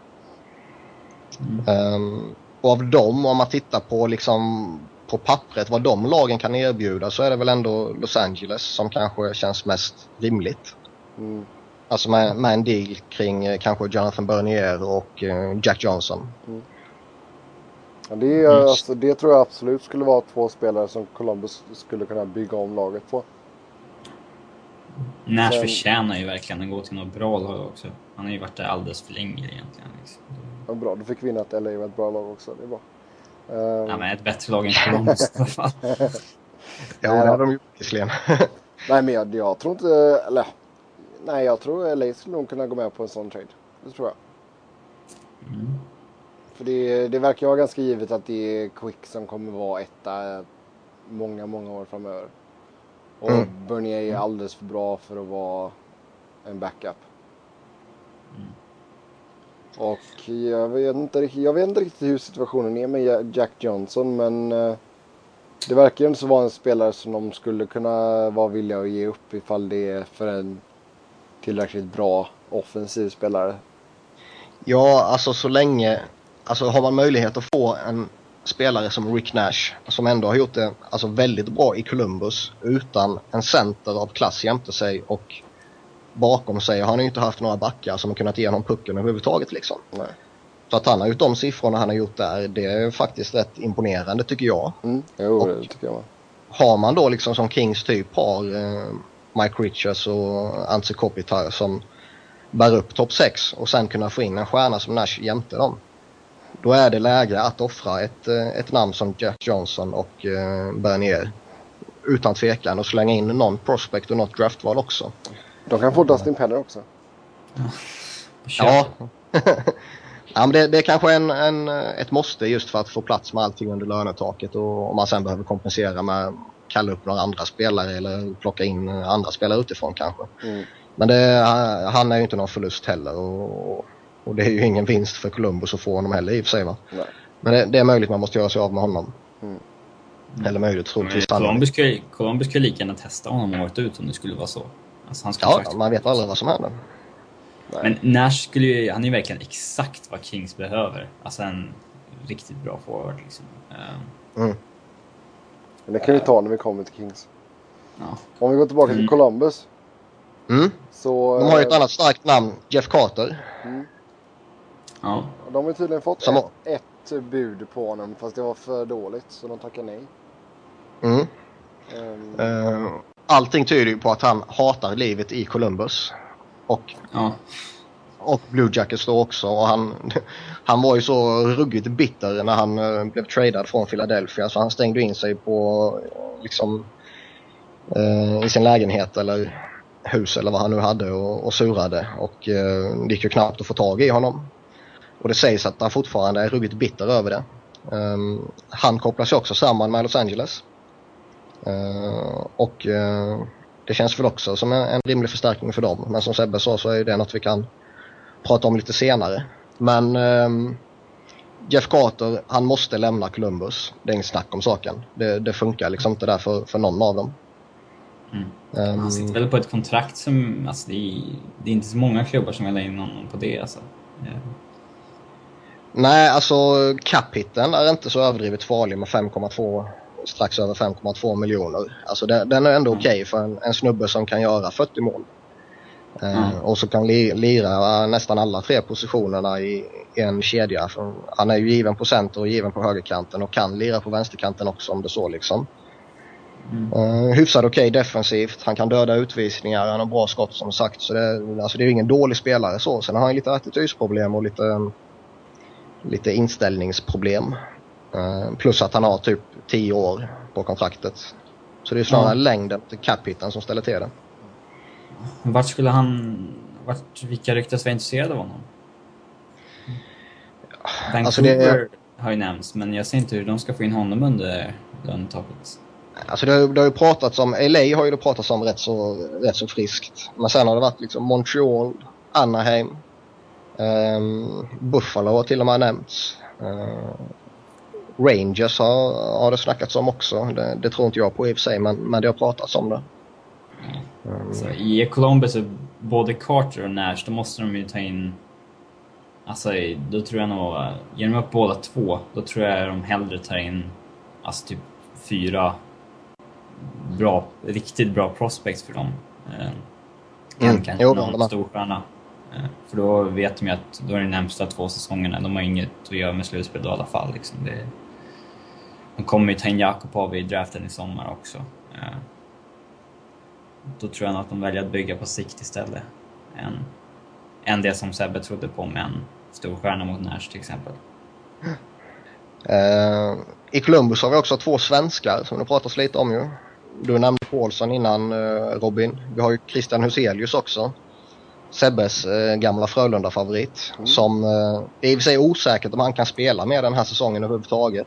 [SPEAKER 1] Ehm, och av dem, om man tittar på liksom på pappret vad de lagen kan erbjuda så är det väl ändå Los Angeles som kanske känns mest rimligt.
[SPEAKER 2] Mm.
[SPEAKER 1] Alltså med, med en deal kring eh, kanske Jonathan Bernier och eh, Jack Johnson.
[SPEAKER 2] Ja, det, är,
[SPEAKER 3] Mm.
[SPEAKER 2] alltså, det tror jag absolut skulle vara två spelare som Columbus skulle kunna bygga om laget på.
[SPEAKER 3] Nash
[SPEAKER 2] Sen-
[SPEAKER 3] förtjänar ju verkligen att gå till något bra lag också. Han har ju varit där alldeles för länge egentligen. Liksom.
[SPEAKER 2] Ja, bra, då fick vi in att LA var ett bra lag också. Det är bra. Ehm,
[SPEAKER 3] Ja, men ett bättre lag än Columbus i alla fall. *laughs*
[SPEAKER 1] Ja, det har de ju visserligen. *laughs*
[SPEAKER 2] Nej, men jag, jag tror inte... Eller, nej, jag tror LA skulle nog kunna gå med på en sån trade. Det tror jag.
[SPEAKER 3] Mm.
[SPEAKER 2] För det, det verkar vara ganska givet att det är Quick som kommer vara etta många, många år framöver. Och
[SPEAKER 1] Mm.
[SPEAKER 2] Bernier är alldeles för bra för att vara en backup. Och jag vet, inte, riktigt- jag vet inte riktigt hur situationen är med Jack Johnson men eh, det verkar ju inte så vara en spelare som de skulle kunna vara villiga att ge upp ifall det är för en tillräckligt bra offensiv spelare.
[SPEAKER 1] Ja, alltså så länge, alltså har man möjlighet att få en spelare som Rick Nash som ändå har gjort det alltså väldigt bra i Columbus utan en center av klass jämte sig och bakom sig har han ju inte haft några backar som har kunnat ge honom pucken överhuvudtaget liksom.
[SPEAKER 2] Nej.
[SPEAKER 1] Så att han har gjort de siffrorna han har gjort där, det är faktiskt rätt imponerande tycker jag.
[SPEAKER 2] Mm. Jo,
[SPEAKER 1] Och-
[SPEAKER 2] det tycker jag med.
[SPEAKER 1] Har man då liksom som Kings typ har eh, Mike Richards och Antse Kopitar som bär upp topp 6 och sen kunna få in en stjärna som Nash jämte dem. Då är det läge att offra ett, eh, ett namn som Jack Johnson och eh, Bernier. Utan tvekan och slänga in någon prospect och något draftval också.
[SPEAKER 2] De kan få Dustin Penner också.
[SPEAKER 1] Ja. *laughs* ja men det, det är kanske en, en, ett måste just för att få plats med allting under lönetaket och om man sen behöver kompensera med att kalla upp några andra spelare eller plocka in andra spelare utifrån kanske.
[SPEAKER 2] Mm.
[SPEAKER 1] Men det, han är ju inte någon förlust heller och, och det är ju ingen vinst för Columbus att få honom heller i och för sig va.
[SPEAKER 2] Nej.
[SPEAKER 1] Men det, det är möjligt man måste göra sig av med honom.
[SPEAKER 2] Mm.
[SPEAKER 1] Eller möjligt, troligtvis
[SPEAKER 3] Columbus kan ju lika gärna testa honom året ut om det skulle vara så. Alltså, han ska
[SPEAKER 1] Ja,
[SPEAKER 3] faktiskt-
[SPEAKER 1] man vet aldrig vad som händer.
[SPEAKER 3] Men Nash skulle ju, han är ju verkligen exakt vad Kings behöver. Alltså en riktigt bra forward liksom. Ehm,
[SPEAKER 1] Mm.
[SPEAKER 2] Men det kan vi ta när vi kommer till Kings.
[SPEAKER 3] ja.
[SPEAKER 2] Om vi går tillbaka till
[SPEAKER 3] Mm.
[SPEAKER 2] Columbus.
[SPEAKER 1] Mm.
[SPEAKER 2] Så...
[SPEAKER 1] De har ju ett
[SPEAKER 2] eh,
[SPEAKER 1] annat starkt namn, Jeff Carter.
[SPEAKER 2] Mm.
[SPEAKER 3] ja.
[SPEAKER 2] De har tydligen fått
[SPEAKER 1] Som-
[SPEAKER 2] ett, ett bud på honom fast det var för dåligt så de tackar nej.
[SPEAKER 1] Mm. Eh, allting tyder ju på att han hatar livet i Columbus. Och
[SPEAKER 3] ja.
[SPEAKER 1] och Blue Jackets då också. Och han, *laughs* han var ju så ruggigt bitter när han uh, blev tradad från Philadelphia så han stängde in sig på liksom uh, i sin lägenhet eller hus eller vad han nu hade och, och surade. Och uh, det gick ju knappt att få tag i honom. Och det sägs att han fortfarande är ruggigt bitter över det. Um, han kopplas ju också samman med Los Angeles. Uh, och uh, det känns väl också som en, en, rimlig förstärkning för dem. Men som Sebbe sa så är det något vi kan prata om lite senare. Men um, Jeff Carter, han måste lämna Columbus. Det är inget snack om saken. Det, det funkar liksom inte där för, för någon av dem.
[SPEAKER 3] Mm. Um, han sitter väl på ett kontrakt som, alltså det är, det är inte så många klubbar som vill ha in honom på det alltså. Yeah.
[SPEAKER 1] Nej, alltså cap-hitten är inte så överdrivet farlig med 5,2 strax över 5,2 miljoner. Alltså den, den är ändå mm. okej okay för en, en, snubbe som kan göra 40 mål. Eh, mm. och så kan li, lira nästan alla tre positionerna i, i en kedja. För han är ju given på center och given på högerkanten och kan lira på vänsterkanten också om det så liksom. Mm. Uh, hyfsad okej okay defensivt, han kan döda utvisningar, han har bra skott som sagt. Så det, alltså det är ingen dålig spelare så. Sen har han lite attitydsproblem och lite lite inställningsproblem. Uh, plus att han har typ 10 år på kontraktet. Så det är snarare ja. längden till cap som ställer till det.
[SPEAKER 3] Vart skulle han... Vart, vilka ryktas vara intresserade av honom? Vancouver alltså det, har ju nämnts, men jag ser inte hur de ska få in honom under lönetaket.
[SPEAKER 1] Alltså det har, det har ju pratats om, LA har ju det pratats om rätt så, rätt så friskt. Men sen har det varit liksom Montreal, Anaheim, Um, Buffalo har till och med nämnts. Uh, Rangers har, har det snackats om också. Det, det, tror inte jag på i och för sig, men, men det har pratats om det.
[SPEAKER 3] Um, så I Columbus, både Carter och Nash, då måste de ju ta in... Alltså, då tror jag nog... Ger de upp båda två, då tror jag de hellre tar in alltså typ fyra bra, riktigt bra prospects för dem. Eh, mm. Än kanske jo, någon storstjärna. Eh, för då vet de ju att då är det närmsta två säsongerna, de har inget att göra med slutspel då i alla fall. Liksom. Det, de kommer ju ta in Jakubov i draften i sommar också. Eh, då tror jag nog att de väljer att bygga på sikt istället. Än, än det som Sebbe trodde på med en storstjärna mot Nash till exempel.
[SPEAKER 1] Uh, I Columbus har vi också två svenskar som det pratas lite om ju. Du nämnde Paulsson innan uh, Robin. Vi har ju Christian Huselius också. Sebbes eh, gamla Frölunda-favorit. Mm. Som eh, det är i och för sig osäkert om han kan spela med den här säsongen överhuvudtaget.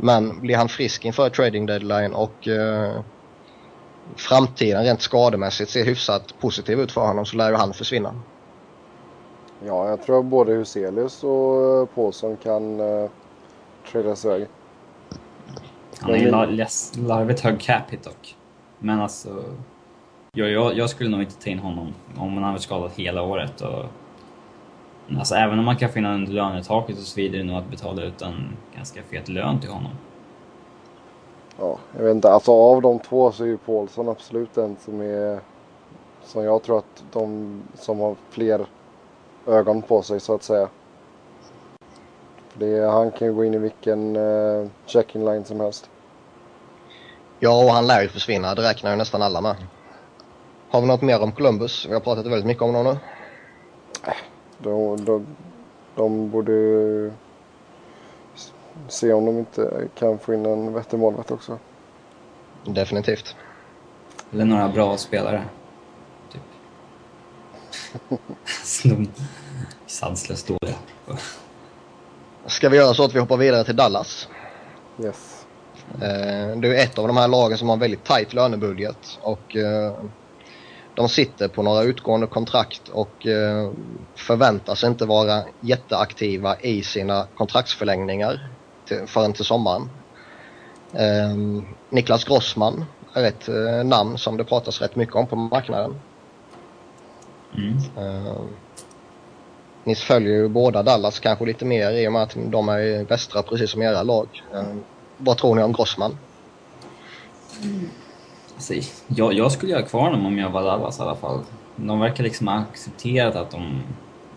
[SPEAKER 1] Men blir han frisk inför trading deadline och eh, framtiden rent skademässigt ser hyfsat positiv ut för honom så lär ju han försvinna.
[SPEAKER 2] Ja, jag tror både Huselius och eh, Paulsson kan uh, tradas iväg.
[SPEAKER 3] Han är ju larvigt hög cap hit dock. Men alltså jag, jag, jag, skulle nog inte ta in honom om han varit skadad hela året. Och, alltså, även om man kan finna under lönetaket så svider det nog att betala ut en ganska fet lön till honom.
[SPEAKER 2] Ja, jag vet inte. Alltså av de två så är ju Paulsson absolut den som är... Som jag tror att de som har fler ögon på sig så att säga. Det, han kan ju gå in i vilken uh, check-in line som helst.
[SPEAKER 1] Ja, och han lär ju försvinna. Det räknar ju nästan alla med. Har vi något mer om Columbus? Vi har pratat väldigt mycket om dem nu.
[SPEAKER 2] De, de, de borde se om de inte kan få in en vettig målvakt också.
[SPEAKER 1] Definitivt.
[SPEAKER 3] Eller några bra spelare. Typ. *laughs* de sanslöst dåliga.
[SPEAKER 1] Ska vi göra så att vi hoppar vidare till Dallas?
[SPEAKER 2] Yes.
[SPEAKER 1] Eh, det är ett av de här lagen som har en väldigt tajt lönebudget och eh, de sitter på några utgående kontrakt och eh, förväntas inte vara jätteaktiva i sina kontraktsförlängningar till, förrän till sommaren. Eh, Niklas Grossman är ett eh, namn som det pratas rätt mycket om på marknaden. Mm. Eh, ni följer ju båda Dallas kanske lite mer i och med att de är i västra precis som era lag. Eh, vad tror ni om Grossman?
[SPEAKER 3] Mm. Alltså, jag, jag skulle göra kvar dem om jag var Dallas i alla fall. De verkar liksom ha accepterat att de,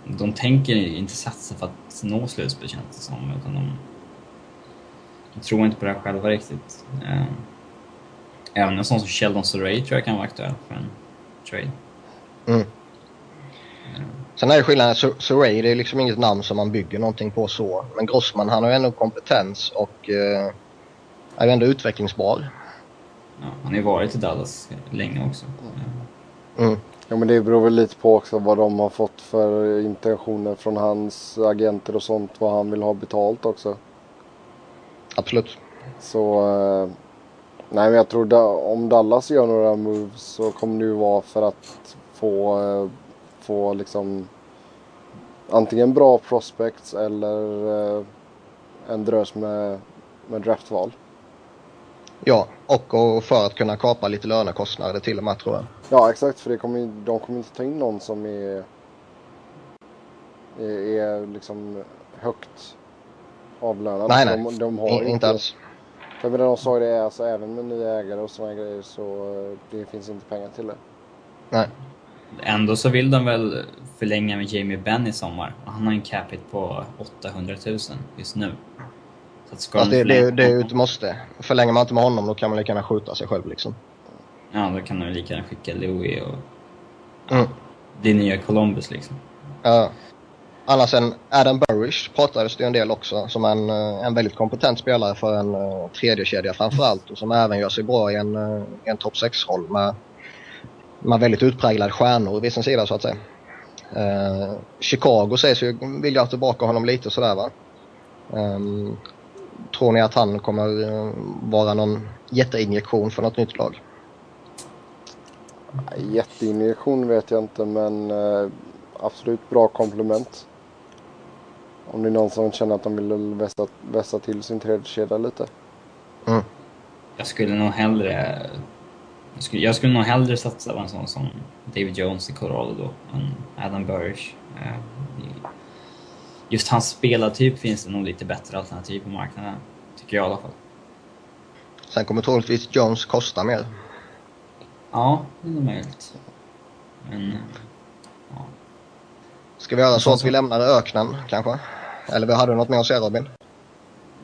[SPEAKER 3] de tänker inte satsa för att nå slutspel känns det som, utan de, de tror inte på det själva riktigt. Eh, även en sån som Sheldon Surrey tror jag kan vara aktuell för en trade. Mm.
[SPEAKER 1] Sen är det skillnaden, Surrey det är liksom inget namn som man bygger någonting på så. Men Grossman han har ju ändå kompetens och eh, är ju ändå utvecklingsbar.
[SPEAKER 3] Ja, han har ju varit i Dallas länge också.
[SPEAKER 1] Mm.
[SPEAKER 2] Ja men det beror väl lite på också vad de har fått för intentioner från hans agenter och sånt. Vad han vill ha betalt också.
[SPEAKER 1] Absolut.
[SPEAKER 2] Så... Eh, nej men jag tror da, om Dallas gör några moves så kommer det ju vara för att få, eh, få liksom antingen bra prospects eller eh, en drös med, med draftval.
[SPEAKER 1] Ja, och, och för att kunna kapa lite lönekostnader till och med tror jag.
[SPEAKER 2] Ja exakt för det kommer, de kommer inte ta in någon som är, är, är liksom högt avlönad.
[SPEAKER 1] Nej, nej.
[SPEAKER 2] De, de har
[SPEAKER 1] In, inte alls.
[SPEAKER 2] För menar, de sa ju det, alltså även med nya ägare och sådana grejer så eh, det finns inte pengar till det.
[SPEAKER 1] Nej.
[SPEAKER 3] Ändå så vill de väl förlänga med Jamie Benn i sommar. Han har en cap hit på 800 000 just nu. Att de
[SPEAKER 1] det, det, det är ju ett måste. Förlänger man inte med honom då kan man lika gärna skjuta sig själv liksom.
[SPEAKER 3] Ja, då kan de lika gärna skicka Louis och...
[SPEAKER 1] Mm.
[SPEAKER 3] Det nya Columbus liksom.
[SPEAKER 1] Ja. annars än Adam Burrish pratades det ju en del också som en, eh, en väldigt kompetent spelare för en uh, tredje kedja framförallt och som även gör sig bra i en, i en topp 6-roll med, med väldigt utpräglade stjärnor vid sin sida så att säga. Eh, Chicago sägs ju vilja ha tillbaka honom lite sådär va. Ehm, tror ni att han kommer eh, vara någon jätteinjektion för något nytt lag?
[SPEAKER 2] Jätteinjektion vet jag inte men eh, absolut bra komplement. Om det är någon som känner att de vill vässa, vässa till sin tredje kedja lite.
[SPEAKER 1] Mm.
[SPEAKER 3] Jag skulle nog hellre... Jag skulle, jag skulle nog hellre satsa på en sån som David Jones i Colorado då, än Adam Burrish. Eh, i- Just hans spelartyp finns det nog lite bättre alternativ på marknaden, tycker jag i alla fall.
[SPEAKER 1] Sen kommer troligtvis Jones kosta mer.
[SPEAKER 3] Ja, det är möjligt. Men... Ja.
[SPEAKER 1] Ska vi göra så att vi lämnar öknen kanske? Eller hade du något mer att säga Robin?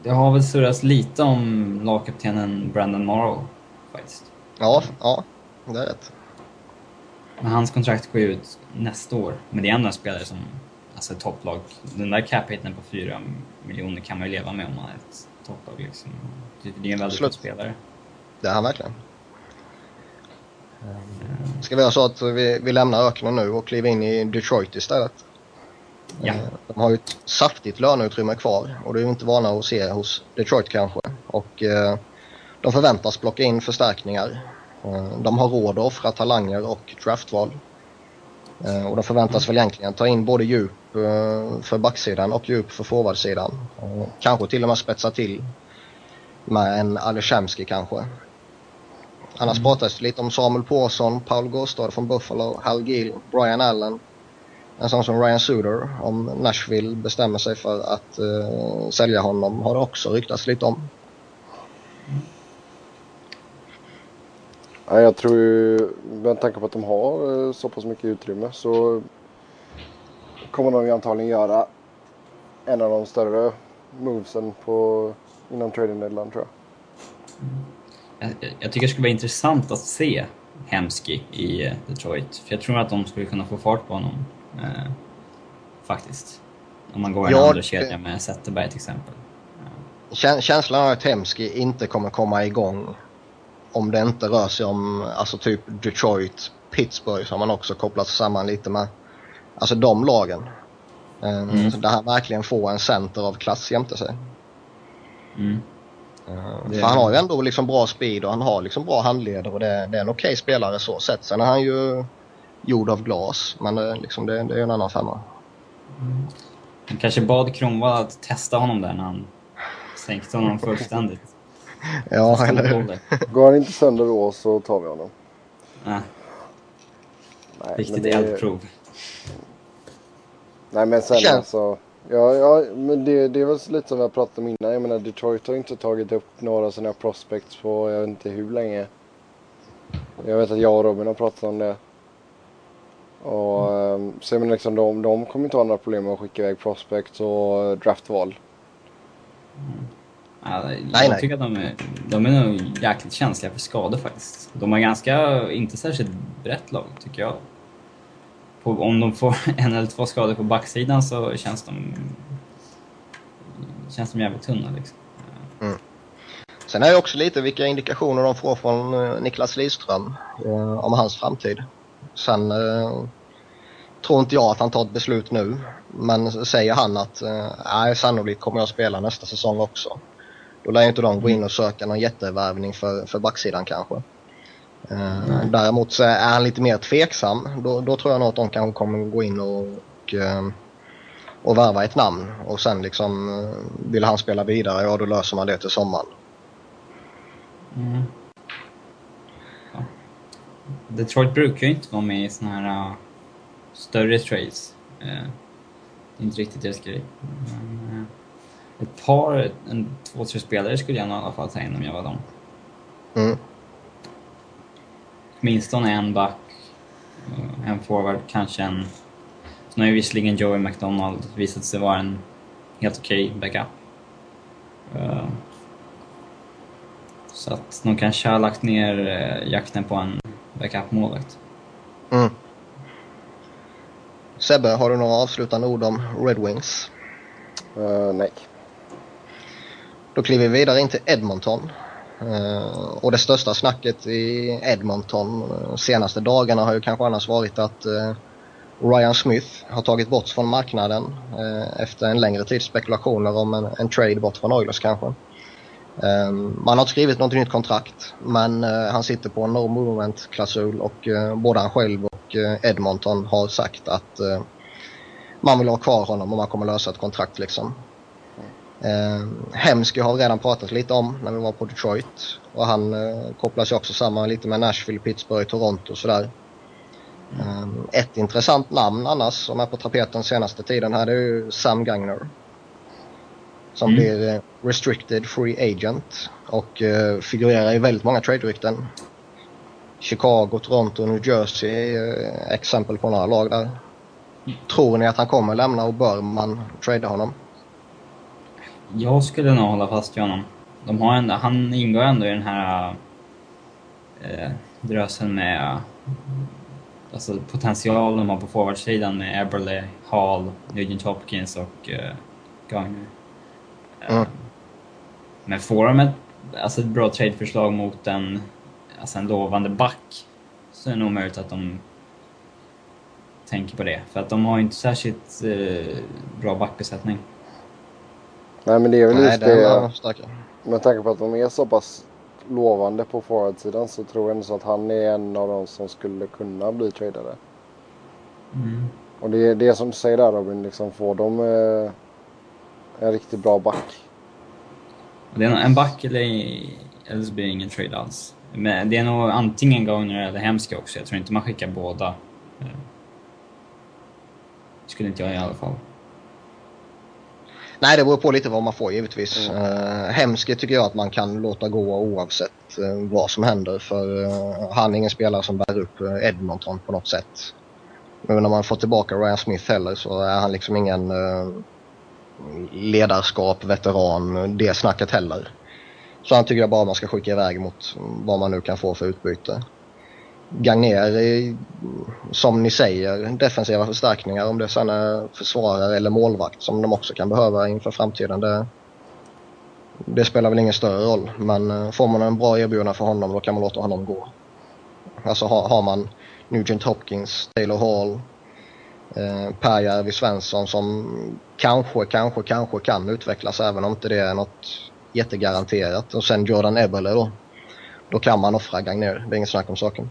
[SPEAKER 3] Det har väl surrats lite om lagkaptenen Brandon Morrow, faktiskt.
[SPEAKER 1] Ja, ja, det är rätt.
[SPEAKER 3] Men hans kontrakt går ju ut nästa år. Men det är ändå en spelare som, alltså ett topplag. Den där cap-hiten på 4 miljoner kan man ju leva med om man är ett topplag liksom. Det är en väldigt bra spelare.
[SPEAKER 1] Det är han verkligen. Ska vi göra så att vi, vi lämnar öknen nu och kliver in i Detroit istället?
[SPEAKER 3] Ja.
[SPEAKER 1] Eh, De har ju ett saftigt löneutrymme kvar och det är ju inte vana att se hos Detroit kanske. Och eh, de förväntas plocka in förstärkningar. Eh, de har råd att offra talanger och draftval. Eh, och de förväntas väl egentligen ta in både djup eh, för backsidan och djup för forwardsidan. Eh, kanske till och med spetsa till med en Aleshemski kanske. Annars pratades det lite om Samuel Påsson, Paul Gåstad från Buffalo, Hal Gill, Brian Allen. En sån som Ryan Suder, om Nashville bestämmer sig för att eh, sälja honom, har det också ryktats lite om.
[SPEAKER 2] Ja, jag tror ju, med tanke på att de har eh, så pass mycket utrymme så kommer de ju antagligen göra en av de större movesen på, inom trading deadline tror jag.
[SPEAKER 3] Jag, jag- tycker det skulle vara intressant att se Hemsky i eh, Detroit. För jag tror att de skulle kunna få fart på honom. Eh, faktiskt. Om man går en
[SPEAKER 1] Ja,
[SPEAKER 3] andra
[SPEAKER 1] det-
[SPEAKER 3] kedja med Zetterberg till exempel.
[SPEAKER 1] Kän- Känslan av att Hemsky inte kommer komma igång om det inte rör sig om alltså typ Detroit, Pittsburgh som man också kopplat samman lite med. Alltså de lagen. Eh,
[SPEAKER 3] Mm.
[SPEAKER 1] så Där han verkligen får en center av klass jämte sig.
[SPEAKER 3] Mm.
[SPEAKER 1] Eh,
[SPEAKER 3] Det-
[SPEAKER 1] För han har ju ändå liksom bra speed och han har liksom bra handleder och det, det är en okej spelare så sett. Sen är han ju gjord av glas men det, liksom, det, det är en annan femma.
[SPEAKER 3] Han kanske bad Kronwall att testa honom där när han sänkte honom fullständigt. *laughs*
[SPEAKER 1] Ja, eller hur?
[SPEAKER 2] Går han inte sönder då så tar vi honom.
[SPEAKER 3] Ja,
[SPEAKER 2] Nej,
[SPEAKER 3] riktigt
[SPEAKER 2] det-
[SPEAKER 3] eldprov.
[SPEAKER 2] Nej men sen
[SPEAKER 1] Känns-
[SPEAKER 2] alltså. Ja, ja men det, det är väl lite som jag pratade om innan. Jag menar Detroit har inte tagit upp några sådana prospects på jag vet inte hur länge. Jag vet att jag och Robin har pratat om det. Och, ehm, så jag menar liksom de, de kommer inte ha några problem med att skicka iväg prospects och draftval.
[SPEAKER 3] Ja, jag
[SPEAKER 1] Nej, nej.
[SPEAKER 3] tycker att de är, de är nog jäkligt känsliga för skador faktiskt. De har ganska, inte särskilt brett lag tycker jag. på, om de får *laughs* en eller två skador på backsidan så känns de, känns de jävligt tunna. Liksom.
[SPEAKER 1] Sen är det också lite vilka indikationer de får från eh, Niklas Lidström eh, om hans framtid. Sen eh, tror inte jag att han tar ett beslut nu. Men säger han att eh, sannolikt kommer jag spela nästa säsong också. Då lär inte de gå in och söka någon jättevärvning för, för backsidan kanske. Eh, däremot så är han lite mer tveksam. Då, då tror jag nog att de kanske kommer gå in och, och, eh, och värva ett namn. Och sen liksom eh, vill han spela vidare, ja då löser man det till sommaren.
[SPEAKER 3] Mm. Ja. Detroit brukar ju inte vara med i såna här uh, större trades. Uh, inte riktigt deras grej. Men, uh, ett par, en, två, tre spelare skulle jag nog i alla fall ta in om jag var dem.
[SPEAKER 1] Mm.
[SPEAKER 3] Åtminstone en back, uh, en forward, kanske en... Sen har ju visserligen Joey McDonald visat sig vara en helt okej okay backup. Uh, så att de kanske har lagt ner eh, jakten på en backup-målvakt.
[SPEAKER 1] Mm. Sebbe, har du några avslutande ord om Red Wings?
[SPEAKER 2] Uh, nej.
[SPEAKER 1] Då kliver vi vidare in till Edmonton. Uh, och det största snacket i Edmonton de senaste dagarna har ju kanske annars varit att uh, Ryan Smith har tagit bort från marknaden efter en längre tids spekulationer om en, en trade bort från Oilers kanske. Um, man har inte skrivit något nytt kontrakt men uh, han sitter på en no movement klausul och uh, både han själv och uh, Edmonton har sagt att man vill ha kvar honom och man kommer lösa ett kontrakt liksom. Uh, Hemsky har vi redan pratat lite om när vi var på Detroit och han kopplas ju också samman lite med Nashville, Pittsburgh, Toronto och sådär. Um, ett intressant namn annars som är på tapeten senaste tiden här det är ju Sam Gagner som mm. blir restricted free agent och uh, figurerar i väldigt många trade-rykten. Chicago, Toronto, New Jersey är uh, exempel på några lag där. Tror ni att han kommer lämna och bör man trada honom?
[SPEAKER 3] Jag skulle nog hålla fast vid honom. De har ändå, han ingår ändå i den här uh, drösen med alltså potential de har på forwardsidan med Eberle, Hall, Nugent Hopkins och uh, Gagner. Mm. Men får de ett, alltså ett bra tradeförslag mot en, alltså en lovande back så är det nog möjligt att de tänker på det. För att de har inte särskilt eh, bra backbesättning.
[SPEAKER 2] Nej men det är väl just det. med tanke på att de är så pass lovande på forwardsidan så tror jag ändå så att han är en av de som skulle kunna bli tradade. Mm. Och det är det som du säger där Robin, liksom får de eh, en riktigt bra back.
[SPEAKER 3] Det är en back eller, eller så blir det ingen trade alls. Men det är nog antingen Gagner eller Hemska också. Jag tror inte man skickar båda. Det eh, skulle inte jag i alla fall.
[SPEAKER 1] Nej, det beror på lite vad man får givetvis. Mm. Uh, Hemske tycker jag att man kan låta gå oavsett uh, vad som händer. För uh, han är ingen spelare som bär upp Edmonton på något sätt. Men när man får tillbaka Ryan Smith heller så är han liksom ingen uh, ledarskap, veteran, det snacket heller. Så han tycker jag bara man ska skicka iväg mot vad man nu kan få för utbyte. Gagner som ni säger, defensiva förstärkningar om det sen är försvarare eller målvakt som de också kan behöva inför framtiden. Det, det spelar väl ingen större roll men eh, får man en bra erbjudande för honom då kan man låta honom gå. Alltså har, har man Nugent Hopkins, Taylor Hall, eh, Per-Järvi Svensson som kanske, kanske, kanske kan utvecklas även om inte det är något jättegaranterat. Och sen Jordan Eberle då. Då kan man offra Gagner, det är inget snack om saken.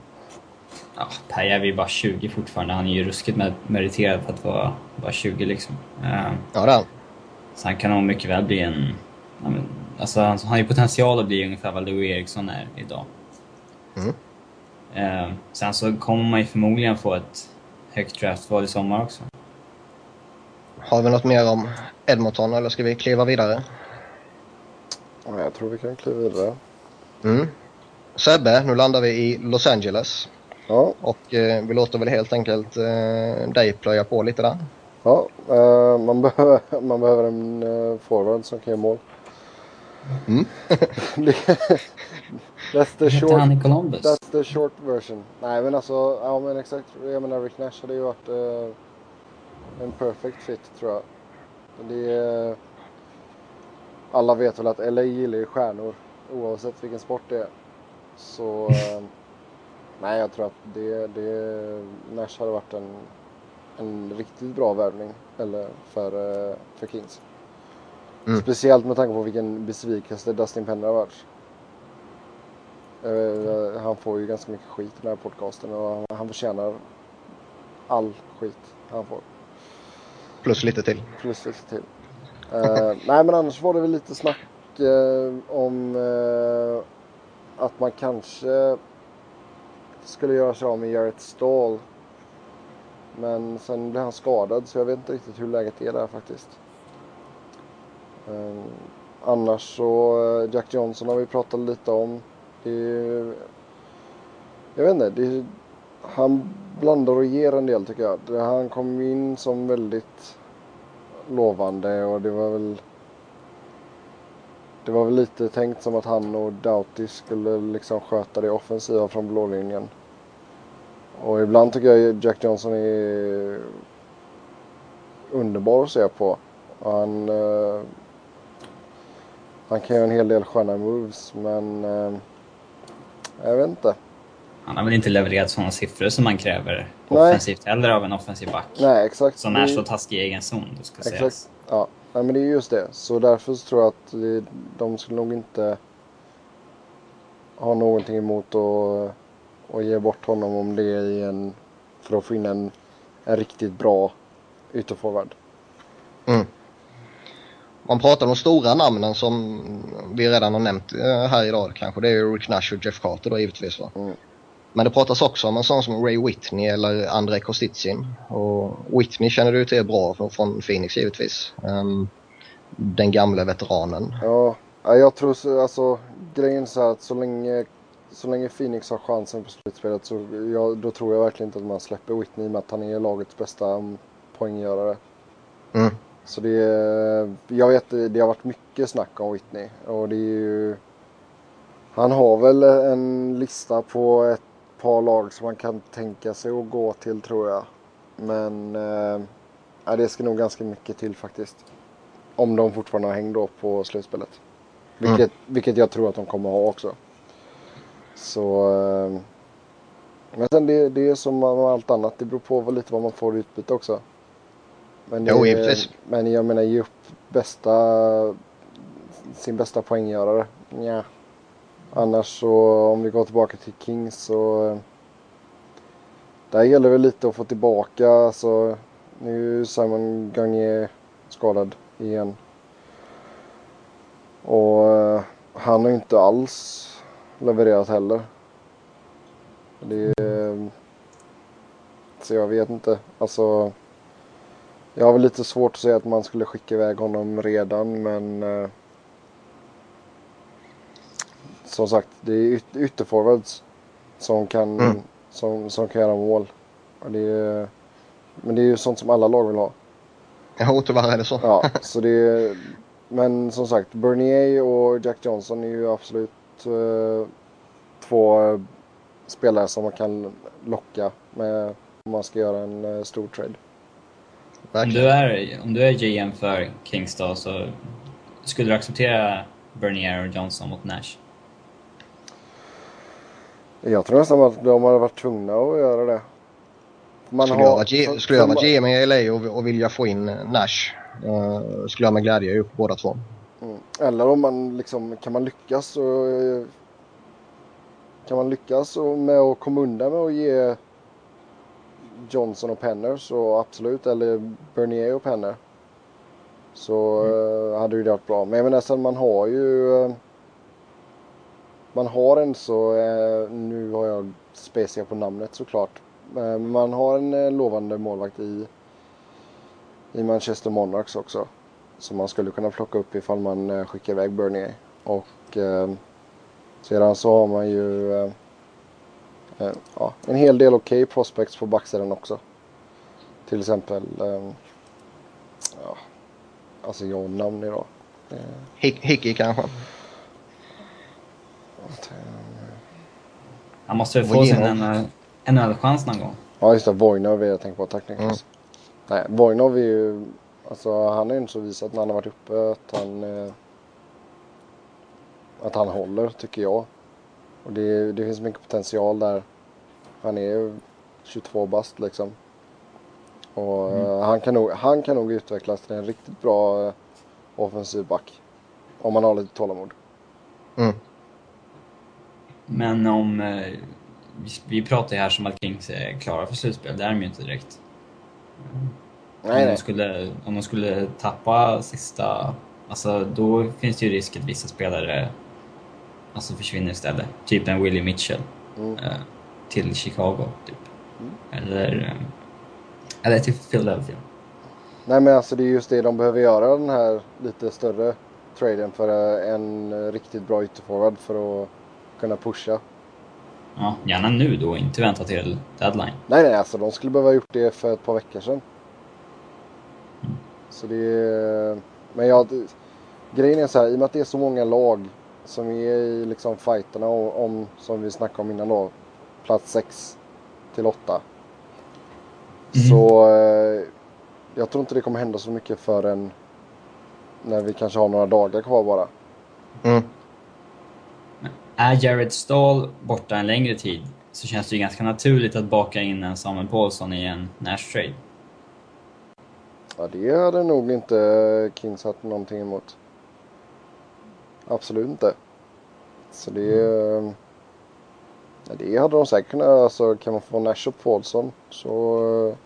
[SPEAKER 3] Ja, Per-Järvi är bara 20 fortfarande. Han är ju ruskigt meriterad för att vara bara 20 liksom. Uh,
[SPEAKER 1] ja, det
[SPEAKER 3] Så han kan nog mycket väl bli en... Alltså han, han har ju potential att bli ungefär vad Louis Eriksson är idag. Mm. Uh, sen så kommer man ju förmodligen få ett högt draftval i sommar också.
[SPEAKER 1] Har vi något mer om Edmonton eller ska vi kliva vidare?
[SPEAKER 2] Ja, jag tror vi kan kliva vidare.
[SPEAKER 1] Mm. Sebbe, nu landar vi i Los Angeles.
[SPEAKER 2] Ja.
[SPEAKER 1] Och eh, vi låter väl helt enkelt eh, dig plöja på lite där.
[SPEAKER 2] Ja, eh, man, behöver, *laughs* man behöver en eh, forward som kan göra mål.
[SPEAKER 1] Mm. *laughs*
[SPEAKER 2] that's, the short, that's the short version. Nej men alltså, ja men exakt. Jag menar Rick Nash hade ju varit eh, en perfect fit tror jag. Det är, alla vet väl att LA gillar ju stjärnor oavsett vilken sport det är. Så eh, nej jag tror att det, det Nash hade varit en, en riktigt bra värvning eller för, eh, för Kings.
[SPEAKER 1] Mm.
[SPEAKER 2] Speciellt med tanke på vilken besvikelse Dustin Penner har varit. Eh, han får ju ganska mycket skit i den här podcasten och han, han förtjänar all skit han får.
[SPEAKER 1] Plus lite till.
[SPEAKER 2] Plus lite till. Eh, nej men annars var det väl lite snack eh, om att man kanske skulle göra sig av med Jarrett Stall. Men sen blev han skadad så jag vet inte riktigt hur läget är där faktiskt. Um, annars så eh, Jack Johnson har vi pratat lite om. Det är, jag vet inte. Det är, han blandar och ger en del tycker jag. Han kom in som väldigt lovande och det var väl det var väl lite tänkt som att han och Doughty skulle liksom sköta det offensiva från blålinjen. Och ibland tycker jag Jack Johnson är underbar att se på. Och han, eh, han kan göra en hel del sköna moves men eh, jag vet inte.
[SPEAKER 3] Han har väl inte levererat sådana siffror som man kräver
[SPEAKER 2] Nej.
[SPEAKER 3] offensivt heller av en offensiv back.
[SPEAKER 2] Nej exakt.
[SPEAKER 3] Som är så taskig i egen zon, det ska sägas.
[SPEAKER 2] Exakt. Ja, nej, men det är just det. Så därför så tror jag att de skulle nog inte ha någonting emot att, att ge bort honom om det är i en, för att få in en, en riktigt bra ytterforward.
[SPEAKER 1] Mm. Man pratar om de stora namnen som vi redan har nämnt eh, här idag kanske. Det är Rick Nash och Jeff Carter då givetvis. Va?
[SPEAKER 2] Mm.
[SPEAKER 1] Men det pratas också om en sån som Ray Whitney eller André Kostitsin. Och Whitney känner du till bra från, Phoenix givetvis. Ehm, den gamla veteranen.
[SPEAKER 2] Ja, ja, jag tror så, alltså grejen är så här att så länge, så länge Phoenix har chansen på slutspelet så jag, då tror jag verkligen inte att man släpper Whitney med att han är lagets bästa mm, poänggörare.
[SPEAKER 1] Mm.
[SPEAKER 2] Så det är, jag vet det har varit mycket snack om Whitney och det är ju Han har väl en lista på ett par lag som man kan tänka sig att gå till tror jag. Men eh, det ska nog ganska mycket till faktiskt. Om de fortfarande har häng då på slutspelet. Vilket, vilket jag tror att de kommer ha också. Så eh, Men sen det, det är som med allt annat. Det beror på vad- lite vad man får i utbyte också. Men, det,
[SPEAKER 1] Jo,
[SPEAKER 2] men jag menar ge upp bästa sin bästa poänggörare. Nja. Annars så om vi går tillbaka till Kings så där gäller det lite att få tillbaka. Alltså, nu är Simon Gagné skadad igen. Och eh, han har ju inte alls levererat heller. Det är, så jag vet inte. Alltså. Jag har väl lite svårt att säga att man skulle skicka iväg honom redan men. Eh, som sagt, det är yt- ytterforwards som kan,
[SPEAKER 1] Mm.
[SPEAKER 2] som, som kan göra mål. Och det är, men det är ju sånt som alla lag vill ha.
[SPEAKER 1] Jo, tyvärr är det så.
[SPEAKER 2] Ja, så det är, men som sagt, Bernier och Jack Johnson är ju absolut eh, två eh, spelare som man kan locka med om man ska göra en eh, stor trade.
[SPEAKER 3] Om du, är, om du är GM för Kings då, så skulle du acceptera Bernier och Johnson mot Nash?
[SPEAKER 2] Jag tror nästan att de hade varit tvungna att göra det. Man
[SPEAKER 1] Skulle jag
[SPEAKER 2] har-
[SPEAKER 1] vara, G- skulle jag vara GM i LA och, och vilja få in Nash eh, skulle jag med glädje upp båda två.
[SPEAKER 2] Mm. Eller om man liksom, kan man lyckas eh, kan man lyckas och- med att komma undan med att ge Johnson och Penner så absolut, eller Bernier och Penner. Så eh, hade ju det varit bra. Men jag menar sen man har ju eh, man har en så, eh, nu har jag specia på namnet såklart. Eh, Men man har en eh, lovande målvakt i, i Manchester Monarchs också. Som man skulle kunna plocka upp ifall man eh, skickar iväg Bernier. Och eh, sedan så har man ju eh, eh, ja, en hel del okej prospects på backsidan också. Till exempel, eh, ja, alltså jag har namn idag.
[SPEAKER 1] Eh, Hickey kanske.
[SPEAKER 3] Han måste väl få sin NHL-chans någon gång.
[SPEAKER 2] Ja just det, Vojnov är jag tänker på. Tack Niklas. Nej, Vojnov är ju, alltså han har ju inte så visat när han har varit uppe att han, eh, att han håller tycker jag. Och det, det finns mycket potential där. Han är ju 22 bast liksom. Och eh, han, kan nog, han kan nog utvecklas till en riktigt bra eh, offensiv back. Om man har lite tålamod.
[SPEAKER 1] Mm.
[SPEAKER 3] Men om... Eh, vi, pratar ju här som att Kings är klara för slutspel. Det är de ju inte direkt. om,
[SPEAKER 2] Nej,
[SPEAKER 3] De
[SPEAKER 2] nej.
[SPEAKER 3] skulle, om de skulle tappa sista... Alltså då finns det ju risk att vissa spelare alltså försvinner istället. Typ en Willie Mitchell
[SPEAKER 2] Mm.
[SPEAKER 3] eh, till Chicago, typ. Eller, eh, eller till Philadelphia.
[SPEAKER 2] Nej men alltså det är just det de behöver göra den här lite större traden för en riktigt bra ytterforward för att kunna pusha.
[SPEAKER 3] Ja, gärna nu då, inte vänta till deadline.
[SPEAKER 2] Nej nej alltså de skulle behöva ha gjort det för ett par veckor sedan. Så det är... Men jag... Grejen är så här, i och med att det är så många lag som är i liksom fighterna om, om som vi snackade om innan då, plats 6 till 8.
[SPEAKER 3] Mm.
[SPEAKER 2] Så eh, jag tror inte det kommer hända så mycket förrän när vi kanske har några dagar kvar bara.
[SPEAKER 1] Mm.
[SPEAKER 3] Är Jared Stahl borta en längre tid så känns det ju ganska naturligt att baka in en Samuel Paulsson i en Nash trade.
[SPEAKER 2] Ja, det hade nog inte Kings haft någonting emot. Absolut inte. Så det... Ja, det hade de säkert kunnat. Alltså, kan man få Nash och Paulsson så... eh,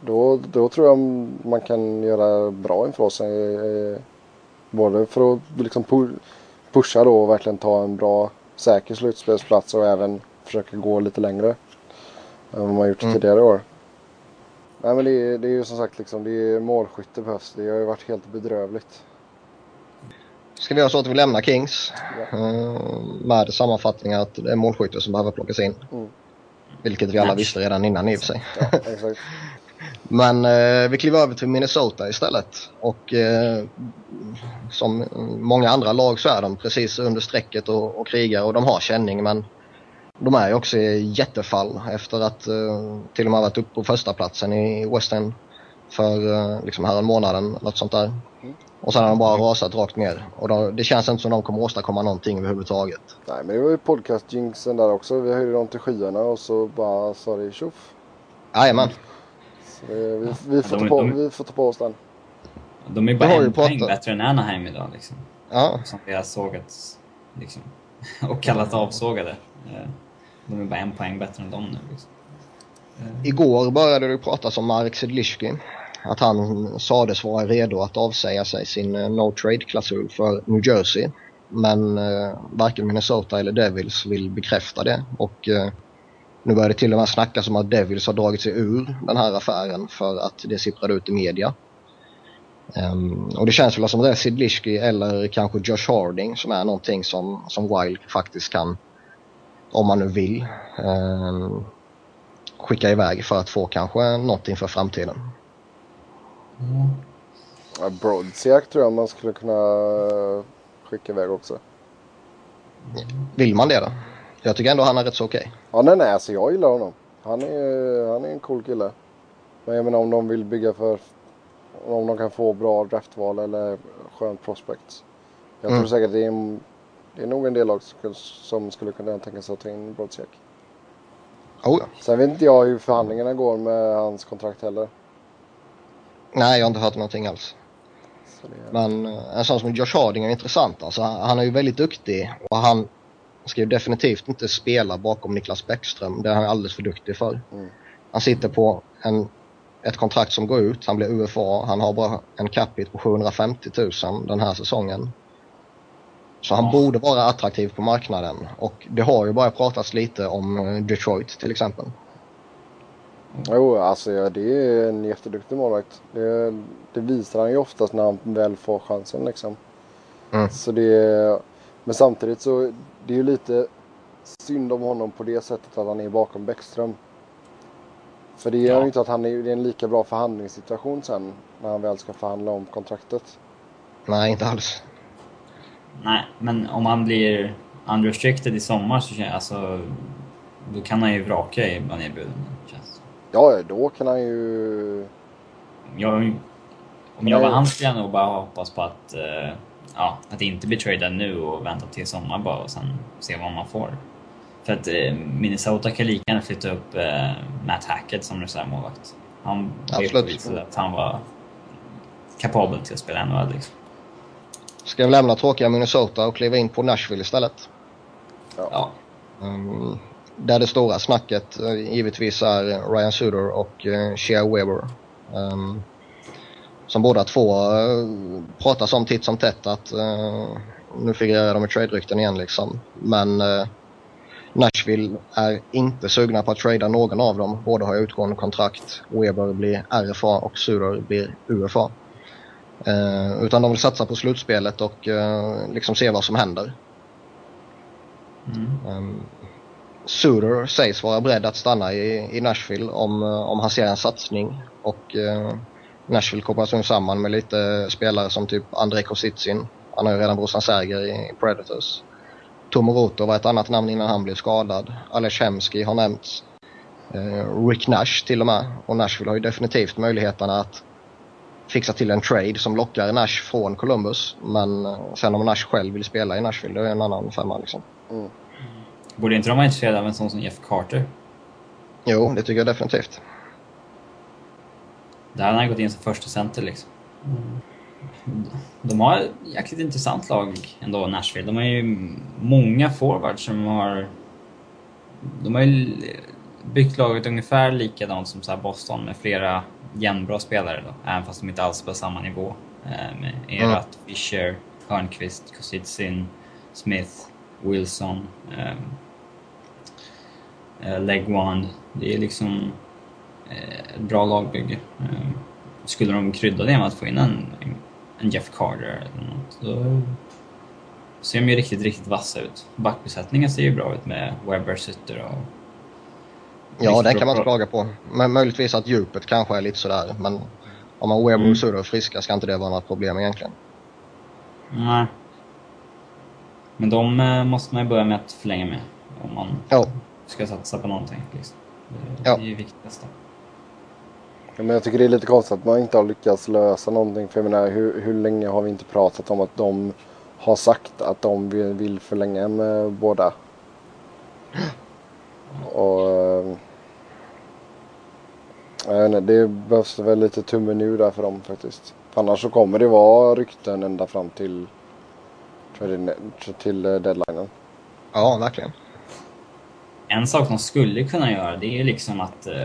[SPEAKER 2] Då, då tror jag man kan göra bra inför sig. eh, Både för att liksom pusha då och verkligen ta en bra säker slutspelsplats och även försöka gå lite längre. Än vad man gjort
[SPEAKER 1] Mm.
[SPEAKER 2] tidigare år. Nej men det är, det är ju som sagt liksom, det är målskytte behövs. Det har ju varit helt bedrövligt.
[SPEAKER 1] Ska vi göra så att vi lämnar Kings
[SPEAKER 2] Ja.
[SPEAKER 1] eh, med sammanfattningen att det är målskytte som behöver plockas in.
[SPEAKER 2] Mm.
[SPEAKER 1] Vilket vi alla visste redan innan i och för sig.
[SPEAKER 2] Ja, exakt. *laughs*
[SPEAKER 1] Men eh, vi kliver över till Minnesota istället. Och eh, som många andra lag så är de precis under strecket och, och krigar och de har känning men de är ju också i jättefall efter att eh, till och med varit uppe på första platsen i Western för eh, liksom här en månaden, något sånt där. Och sen har de bara rasat rakt ner. Och då, det känns inte som de kommer åstadkomma någonting överhuvudtaget.
[SPEAKER 2] Nej men det var ju podcast-jinxen där också. Vi höjde dem till skyarna och så bara sa det tjoff.
[SPEAKER 1] Jajamän.
[SPEAKER 2] Så det, vi, vi, får
[SPEAKER 3] De-
[SPEAKER 2] ta på,
[SPEAKER 3] de-
[SPEAKER 2] vi får ta på oss den.
[SPEAKER 3] De är bara
[SPEAKER 1] har vi
[SPEAKER 3] en poäng bättre än Anaheim idag liksom.
[SPEAKER 1] Ja,
[SPEAKER 3] Som vi har sågat liksom. *laughs* och kallat avsågade. Eh, De är bara en poäng bättre än dem nu liksom.
[SPEAKER 1] Igår började det pratas om Marek Sedlishki. Att han sades vara redo att avsäga sig sin eh, no trade-klausul för New Jersey. Men eh, varken Minnesota eller Devils vill bekräfta det. Och eh, nu börjar det till och med snackas om att Devils har dragit sig ur den här affären för att det sipprade ut i media. Ehm, och det känns väl som det är Sedlishki eller kanske Josh Harding som är någonting som, som Wild faktiskt kan, om man nu vill, ehm, skicka iväg för att få kanske något inför framtiden.
[SPEAKER 2] Ja, Brodziak tror jag man skulle kunna skicka iväg också.
[SPEAKER 1] Vill man det då? Jag tycker ändå han är rätt så okej.
[SPEAKER 2] Ja nej nej alltså jag gillar honom. Han är, han är en cool kille. Men jag menar om de vill bygga för om de kan få bra draftval eller skönt prospects. Jag
[SPEAKER 1] Mm.
[SPEAKER 2] tror säkert det är, det är nog en del lag som skulle- kunna tänka sig att ta in Brodziak.
[SPEAKER 1] Oh, ja.
[SPEAKER 2] Sen vet inte jag hur förhandlingarna går med hans kontrakt heller.
[SPEAKER 1] Nej, jag har inte hört någonting alls.
[SPEAKER 2] Det,
[SPEAKER 1] Men eh, en sån som Josh Harding är intressant. Alltså, han är ju väldigt duktig och han ska ju definitivt inte spela bakom Niklas Bäckström. Det är han alldeles för duktig för.
[SPEAKER 2] Mm.
[SPEAKER 1] Han sitter på en, ett kontrakt som går ut. Han blir UFA. Han har bara en capita på 750 000 den här säsongen. Så han borde vara attraktiv på marknaden. Och det har ju bara pratats lite om eh, Detroit till exempel.
[SPEAKER 2] Jo, alltså ja, det är en jätteduktig målvakt. Det, det visar han ju oftast när han väl får chansen liksom.
[SPEAKER 1] Mm.
[SPEAKER 2] Så det, men samtidigt så det är ju lite synd om honom på det sättet att han är bakom Bäckström. För det gör
[SPEAKER 3] Ja.
[SPEAKER 2] ju inte att han är, det är en lika bra förhandlingssituation sen när han väl ska förhandla om kontraktet.
[SPEAKER 1] Nej, inte alls.
[SPEAKER 3] Nej, men om han blir unrestricted i sommar så känns alltså, då kan han ju vraka i bland erbjudanden. känns.
[SPEAKER 2] Ja, då kan han ju...
[SPEAKER 3] Jag, om jag var
[SPEAKER 2] Nej.
[SPEAKER 3] han skulle jag nog bara hoppas på att, eh, ja, att inte bli tradad nu och vänta till sommar bara och sen se vad man får. För att eh, Minnesota kan lika gärna flytta upp eh, Matt Hackett som reservmålvakt. Han bevisade att han var kapabel till att spela NHL liksom.
[SPEAKER 1] Ska vi lämna tråkiga Minnesota och kliva in på Nashville istället?
[SPEAKER 3] Ja.
[SPEAKER 1] Um, där det stora snacket uh, givetvis är Ryan Suder och uh, Shea Weber. Um, som båda två uh, pratas om titt som tätt att uh, nu figurerar de i trade-rykten igen liksom. Men uh, Nashville är inte sugna på att trada någon av dem. Båda har utgående kontrakt. Weber blir RFA och Suder blir UFA. Uh, utan de vill satsa på slutspelet och uh, liksom se vad som händer.
[SPEAKER 3] Mm.
[SPEAKER 1] Um, Suter sägs vara beredd att stanna i, i Nashville om, eh, om han ser en satsning. Och eh, Nashville kopplas nu samman med lite spelare som typ Andrei Kositsin. Han har ju redan brorsan Serger i Predators. Tomoroto var ett annat namn innan han blev skadad. Ales Hemski har nämnts. Eh, Rick Nash till och med. Och Nashville har ju definitivt möjligheterna att fixa till en trade som lockar Nash från Columbus. Men eh, sen om Nash själv vill spela i Nashville, det är en annan femma liksom.
[SPEAKER 2] Mm.
[SPEAKER 3] Borde inte de vara intresserade av en sån som Jeff Carter?
[SPEAKER 1] Jo, det tycker jag definitivt.
[SPEAKER 3] Där hade han gått in som första center liksom. De har ett jäkligt intressant lag ändå, Nashville. De har ju många forwards som har... De har ju byggt laget ungefär likadant som så Boston med flera jämnbra spelare då, även fast de inte alls är på samma nivå. Eh, Med Erat, Fischer, Hörnqvist, Kostitsin, Smith, Wilson, ehm, eh, Legwand. Det är liksom ett bra lagbygge. Eh, skulle de krydda det med att få in en, en Jeff Carter eller något, då ser de ju riktigt, riktigt vassa ut. Backbesättningen ser ju bra ut med Webber, Sutter och...
[SPEAKER 1] Ja, den
[SPEAKER 3] bra-
[SPEAKER 1] kan man inte klaga på. Men möjligtvis att djupet kanske är lite sådär. Men om man Weber
[SPEAKER 3] Mm.
[SPEAKER 1] och Suder är friska ska inte det vara något problem egentligen.
[SPEAKER 3] Nej. Men de eh, måste man ju börja med att förlänga med om man
[SPEAKER 1] Ja,
[SPEAKER 3] ska satsa på någonting. Liksom. Det,
[SPEAKER 1] Ja.
[SPEAKER 3] det är ju viktigast. då.
[SPEAKER 2] Ja, men jag tycker det är lite konstigt att man inte har lyckats lösa någonting. För jag menar, hur, hur länge har vi inte pratat om att de har sagt att de vill, förlänga med båda? Och... eh, Jag vet inte, det behövs väl lite tummen ur där för dem faktiskt. För annars så kommer det vara rykten ända fram till, till eh, deadlinen.
[SPEAKER 1] ja verkligen.
[SPEAKER 3] En sak de skulle kunna göra det är liksom att eh,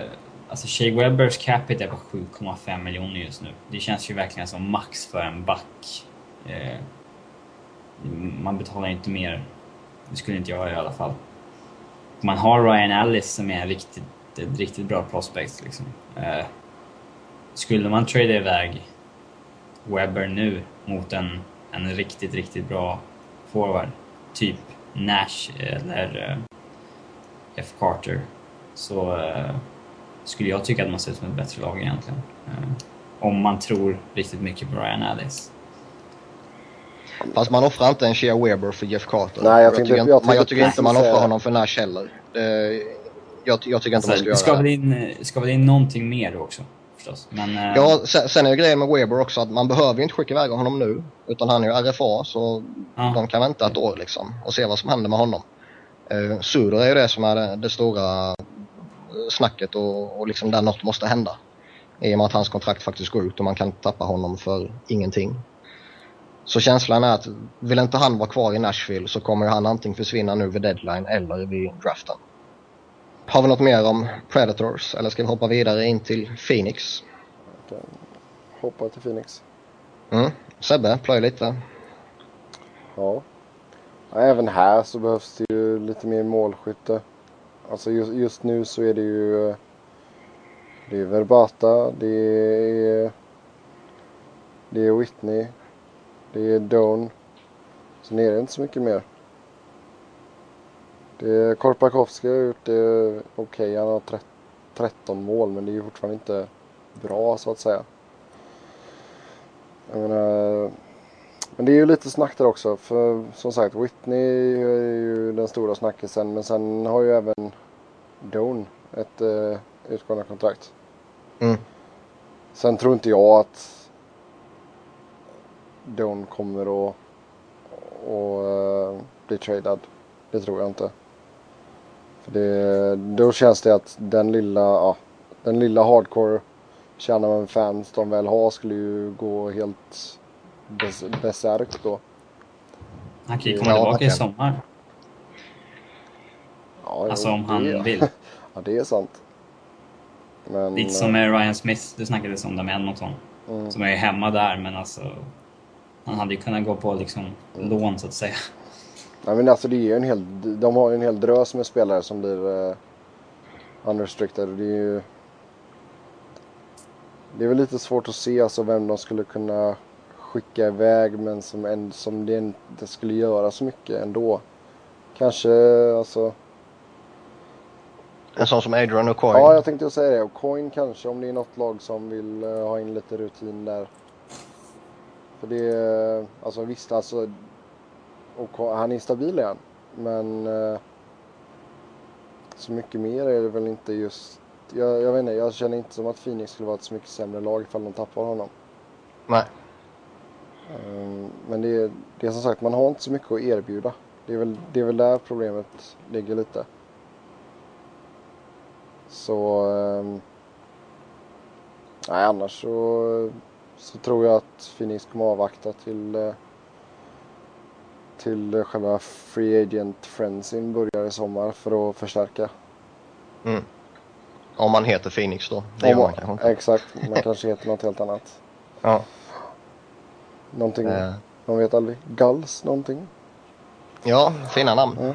[SPEAKER 3] alltså Shea Webbers capita är på 7,5 miljoner just nu. Det känns ju verkligen som max för en back. Eh, man betalar inte mer. Det skulle inte jag göra i alla fall. Man har Ryan Ellis som är en riktigt, ett riktigt bra prospect. Liksom. Eh, skulle man trada iväg Webber nu mot en, en riktigt, riktigt bra forward, typ Nash eller eh, F. Carter, så eh, skulle jag tycka att man ser ut som ett bättre lag egentligen. Eh, om man tror riktigt mycket på Ryan Ellis.
[SPEAKER 1] Fast man offrar inte en Shea Weber för Jeff Carter.
[SPEAKER 2] Nej, jag
[SPEAKER 1] tycker,
[SPEAKER 2] jag
[SPEAKER 1] jag
[SPEAKER 2] tänkte
[SPEAKER 1] tycker inte man offrar honom för Nash heller. Det, jag, jag tycker inte man ska
[SPEAKER 3] det ska
[SPEAKER 1] göra det.
[SPEAKER 3] in, ska väl in någonting mer då också, förstås. Men, eh,
[SPEAKER 1] Ja, sen, sen är ju grejen med Weber också att man behöver ju inte skicka iväg honom nu. Utan han är ju RFA så
[SPEAKER 3] ja.
[SPEAKER 1] de kan vänta ett år liksom och se vad som händer med honom. Uh, Suder är ju det som är det, det stora snacket och, och liksom där något måste hända. I och med att hans kontrakt faktiskt går ut och man kan tappa honom för ingenting. Så känslan är att vill inte han vara kvar i Nashville så kommer han antingen försvinna nu vid deadline eller vid draften. Har vi något mer om Predators eller ska vi hoppa vidare in till Phoenix?
[SPEAKER 2] Hoppa till Phoenix.
[SPEAKER 1] Mm. Sebbe, plöj lite.
[SPEAKER 2] Ja. ja. Även här så behövs det ju lite mer målskytte. Alltså just, just nu så är det ju det är Verbata, det är det är Whitney, det är Doan. Sen är det inte så mycket mer. Det är Korpakowski har gjort det okej. Han har 13 mål men det är ju fortfarande inte bra så att säga. Jag menar, men det är ju lite snack där också för som sagt Whitney är ju den stora snackisen men sen har ju även Doan ett uh, utgående kontrakt.
[SPEAKER 1] Mm.
[SPEAKER 2] Sen tror inte jag att Doan kommer att och, uh, bli tradad. Det tror jag inte. För det, då känns det att den lilla, ja, den lilla hardcore kärnan fans de väl har skulle ju gå helt bes besärk då.
[SPEAKER 3] Han kan ju komma tillbaka okay. i sommar.
[SPEAKER 2] Ja,
[SPEAKER 3] alltså om han
[SPEAKER 2] det, *laughs*
[SPEAKER 3] vill.
[SPEAKER 2] ja, det är sant.
[SPEAKER 3] Men, Lite som med Ryan Smith, det snackades om det med Edmonton. Mm. Som är hemma där, men alltså... Han hade ju kunnat gå på liksom mm. lån så att säga.
[SPEAKER 2] Nej men alltså det är ju en hel, de har ju en hel drös med spelare som blir uh, unrestricted. Det är ju... Det är väl lite svårt att se alltså vem de skulle kunna skicka iväg men som, en, som det inte skulle göra så mycket ändå. Kanske alltså...
[SPEAKER 1] En sån som Adrian och Coin?
[SPEAKER 2] Ja, jag tänkte säga det. Och Coin kanske om det är något lag som vill uh, ha in lite rutin där. För det, uh, alltså visst alltså. Och han är stabil igen. Men uh, så mycket mer är det väl inte just. Jag, jag vet inte, jag känner inte som att Phoenix skulle vara ett så mycket sämre lag ifall de tappar honom.
[SPEAKER 1] Nej.
[SPEAKER 2] Um, men det är, det är som sagt, man har inte så mycket att erbjuda. Det är väl, det är väl där problemet ligger lite. Så... Um, nej, annars så, så tror jag att Phoenix kommer avvakta till uh, till själva Free Agent Friendsin börjar i sommar för att förstärka.
[SPEAKER 1] Mm. Om man heter Phoenix då? Det man inte.
[SPEAKER 2] Exakt, man kanske heter något helt annat. *laughs*
[SPEAKER 1] Ja.
[SPEAKER 2] Någonting, äh. man vet aldrig. Gulls någonting.
[SPEAKER 1] Ja, fina namn. Ja.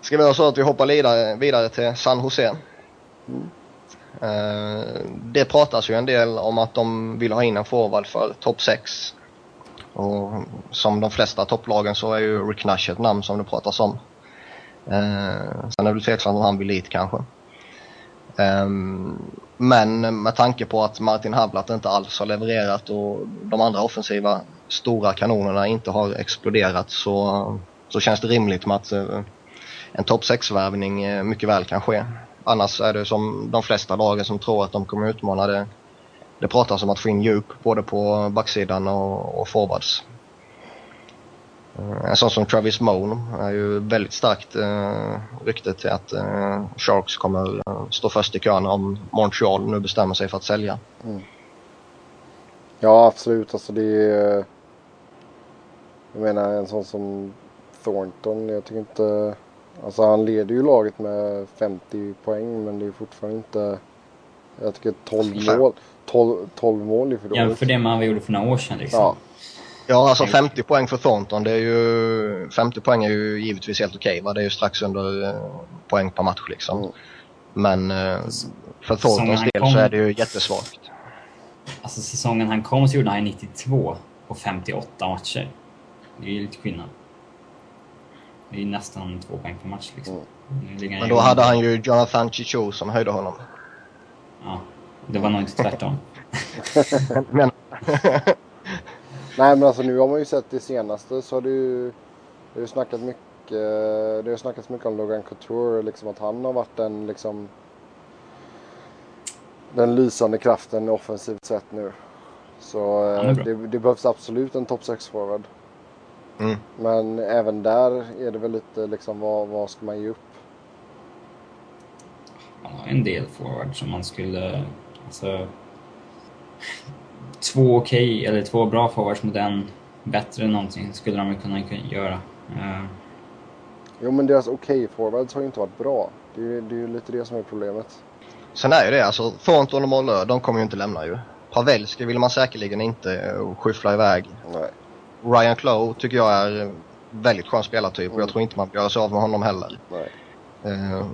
[SPEAKER 1] Ska vi göra så att vi hoppar vidare, vidare till San Jose? Mm. Uh, det pratas ju en del om att de vill ha in en forward för topp 6. Och som de flesta topplagen så är ju Rick Nash ett namn som det pratas om. Uh, sen är det väl tveksamt om han vill dit kanske. Um, men med tanke på att Martin Hablat inte alls har levererat och de andra offensiva stora kanonerna inte har exploderat så, så känns det rimligt med att uh, en topp 6-värvning eh, mycket väl kan ske. Annars är det som de flesta lagen som tror att de kommer utmana det. Det pratas om att få in djup både på backsidan och, och forwards. Eh, en sån som Travis Moan är ju väldigt starkt eh, rykte till att eh, Sharks kommer eh, stå först i kön om Montreal nu bestämmer sig för att sälja. Mm.
[SPEAKER 2] Ja absolut, alltså det är... Jag menar en sån som Thornton, jag tycker inte... Alltså han leder ju laget med 50 poäng men det är fortfarande inte... Jag tycker 12 mål, 12, 12 mål är för dåligt.
[SPEAKER 3] Jämför det med vad vi gjorde för några år sedan liksom.
[SPEAKER 2] Ja.
[SPEAKER 1] Ja, alltså 50 poäng för Thornton, det är ju... 50 poäng är ju givetvis helt okej, okay, Det är ju strax under eh, poäng per match liksom. Mm. Men eh, för Thorntons del kom... så är det ju jättesvagt.
[SPEAKER 3] Alltså säsongen han kom så gjorde han 92 på 58 matcher. Det är ju lite skillnad. Det är nästan två poäng per match liksom.
[SPEAKER 1] Mm. Men då hade han ju Jonathan Chicho som höjde honom.
[SPEAKER 3] Ja, det var nog inte tvärtom. *laughs*
[SPEAKER 1] Men... *laughs*
[SPEAKER 2] Nej men alltså nu har man ju sett det senaste så har det ju, det har ju snackat mycket, det har snackats mycket om Logan Couture, liksom att han har varit den liksom den lysande kraften offensivt sett nu. Så eh, det, det, behövs absolut en topp 6 forward.
[SPEAKER 1] Mm.
[SPEAKER 2] Men även där är det väl lite liksom vad, vad ska man ge upp?
[SPEAKER 3] Man har en del forward som man skulle, alltså två okej, okay, eller två bra forwards mot en bättre än någonting skulle de kunna göra. Uh.
[SPEAKER 2] Jo men deras okej okay forwards har ju inte varit bra. Det är ju det är lite det som är problemet.
[SPEAKER 1] Sen är ju det alltså, Thornton och Mollö, de kommer ju inte lämna ju. Pavelski vill man säkerligen inte uh, skyffla iväg.
[SPEAKER 2] Nej.
[SPEAKER 1] Ryan Clough tycker jag är väldigt skön spelartyp mm. och jag mm. tror inte man gör sig av med honom heller.
[SPEAKER 2] Nej.
[SPEAKER 1] Uh,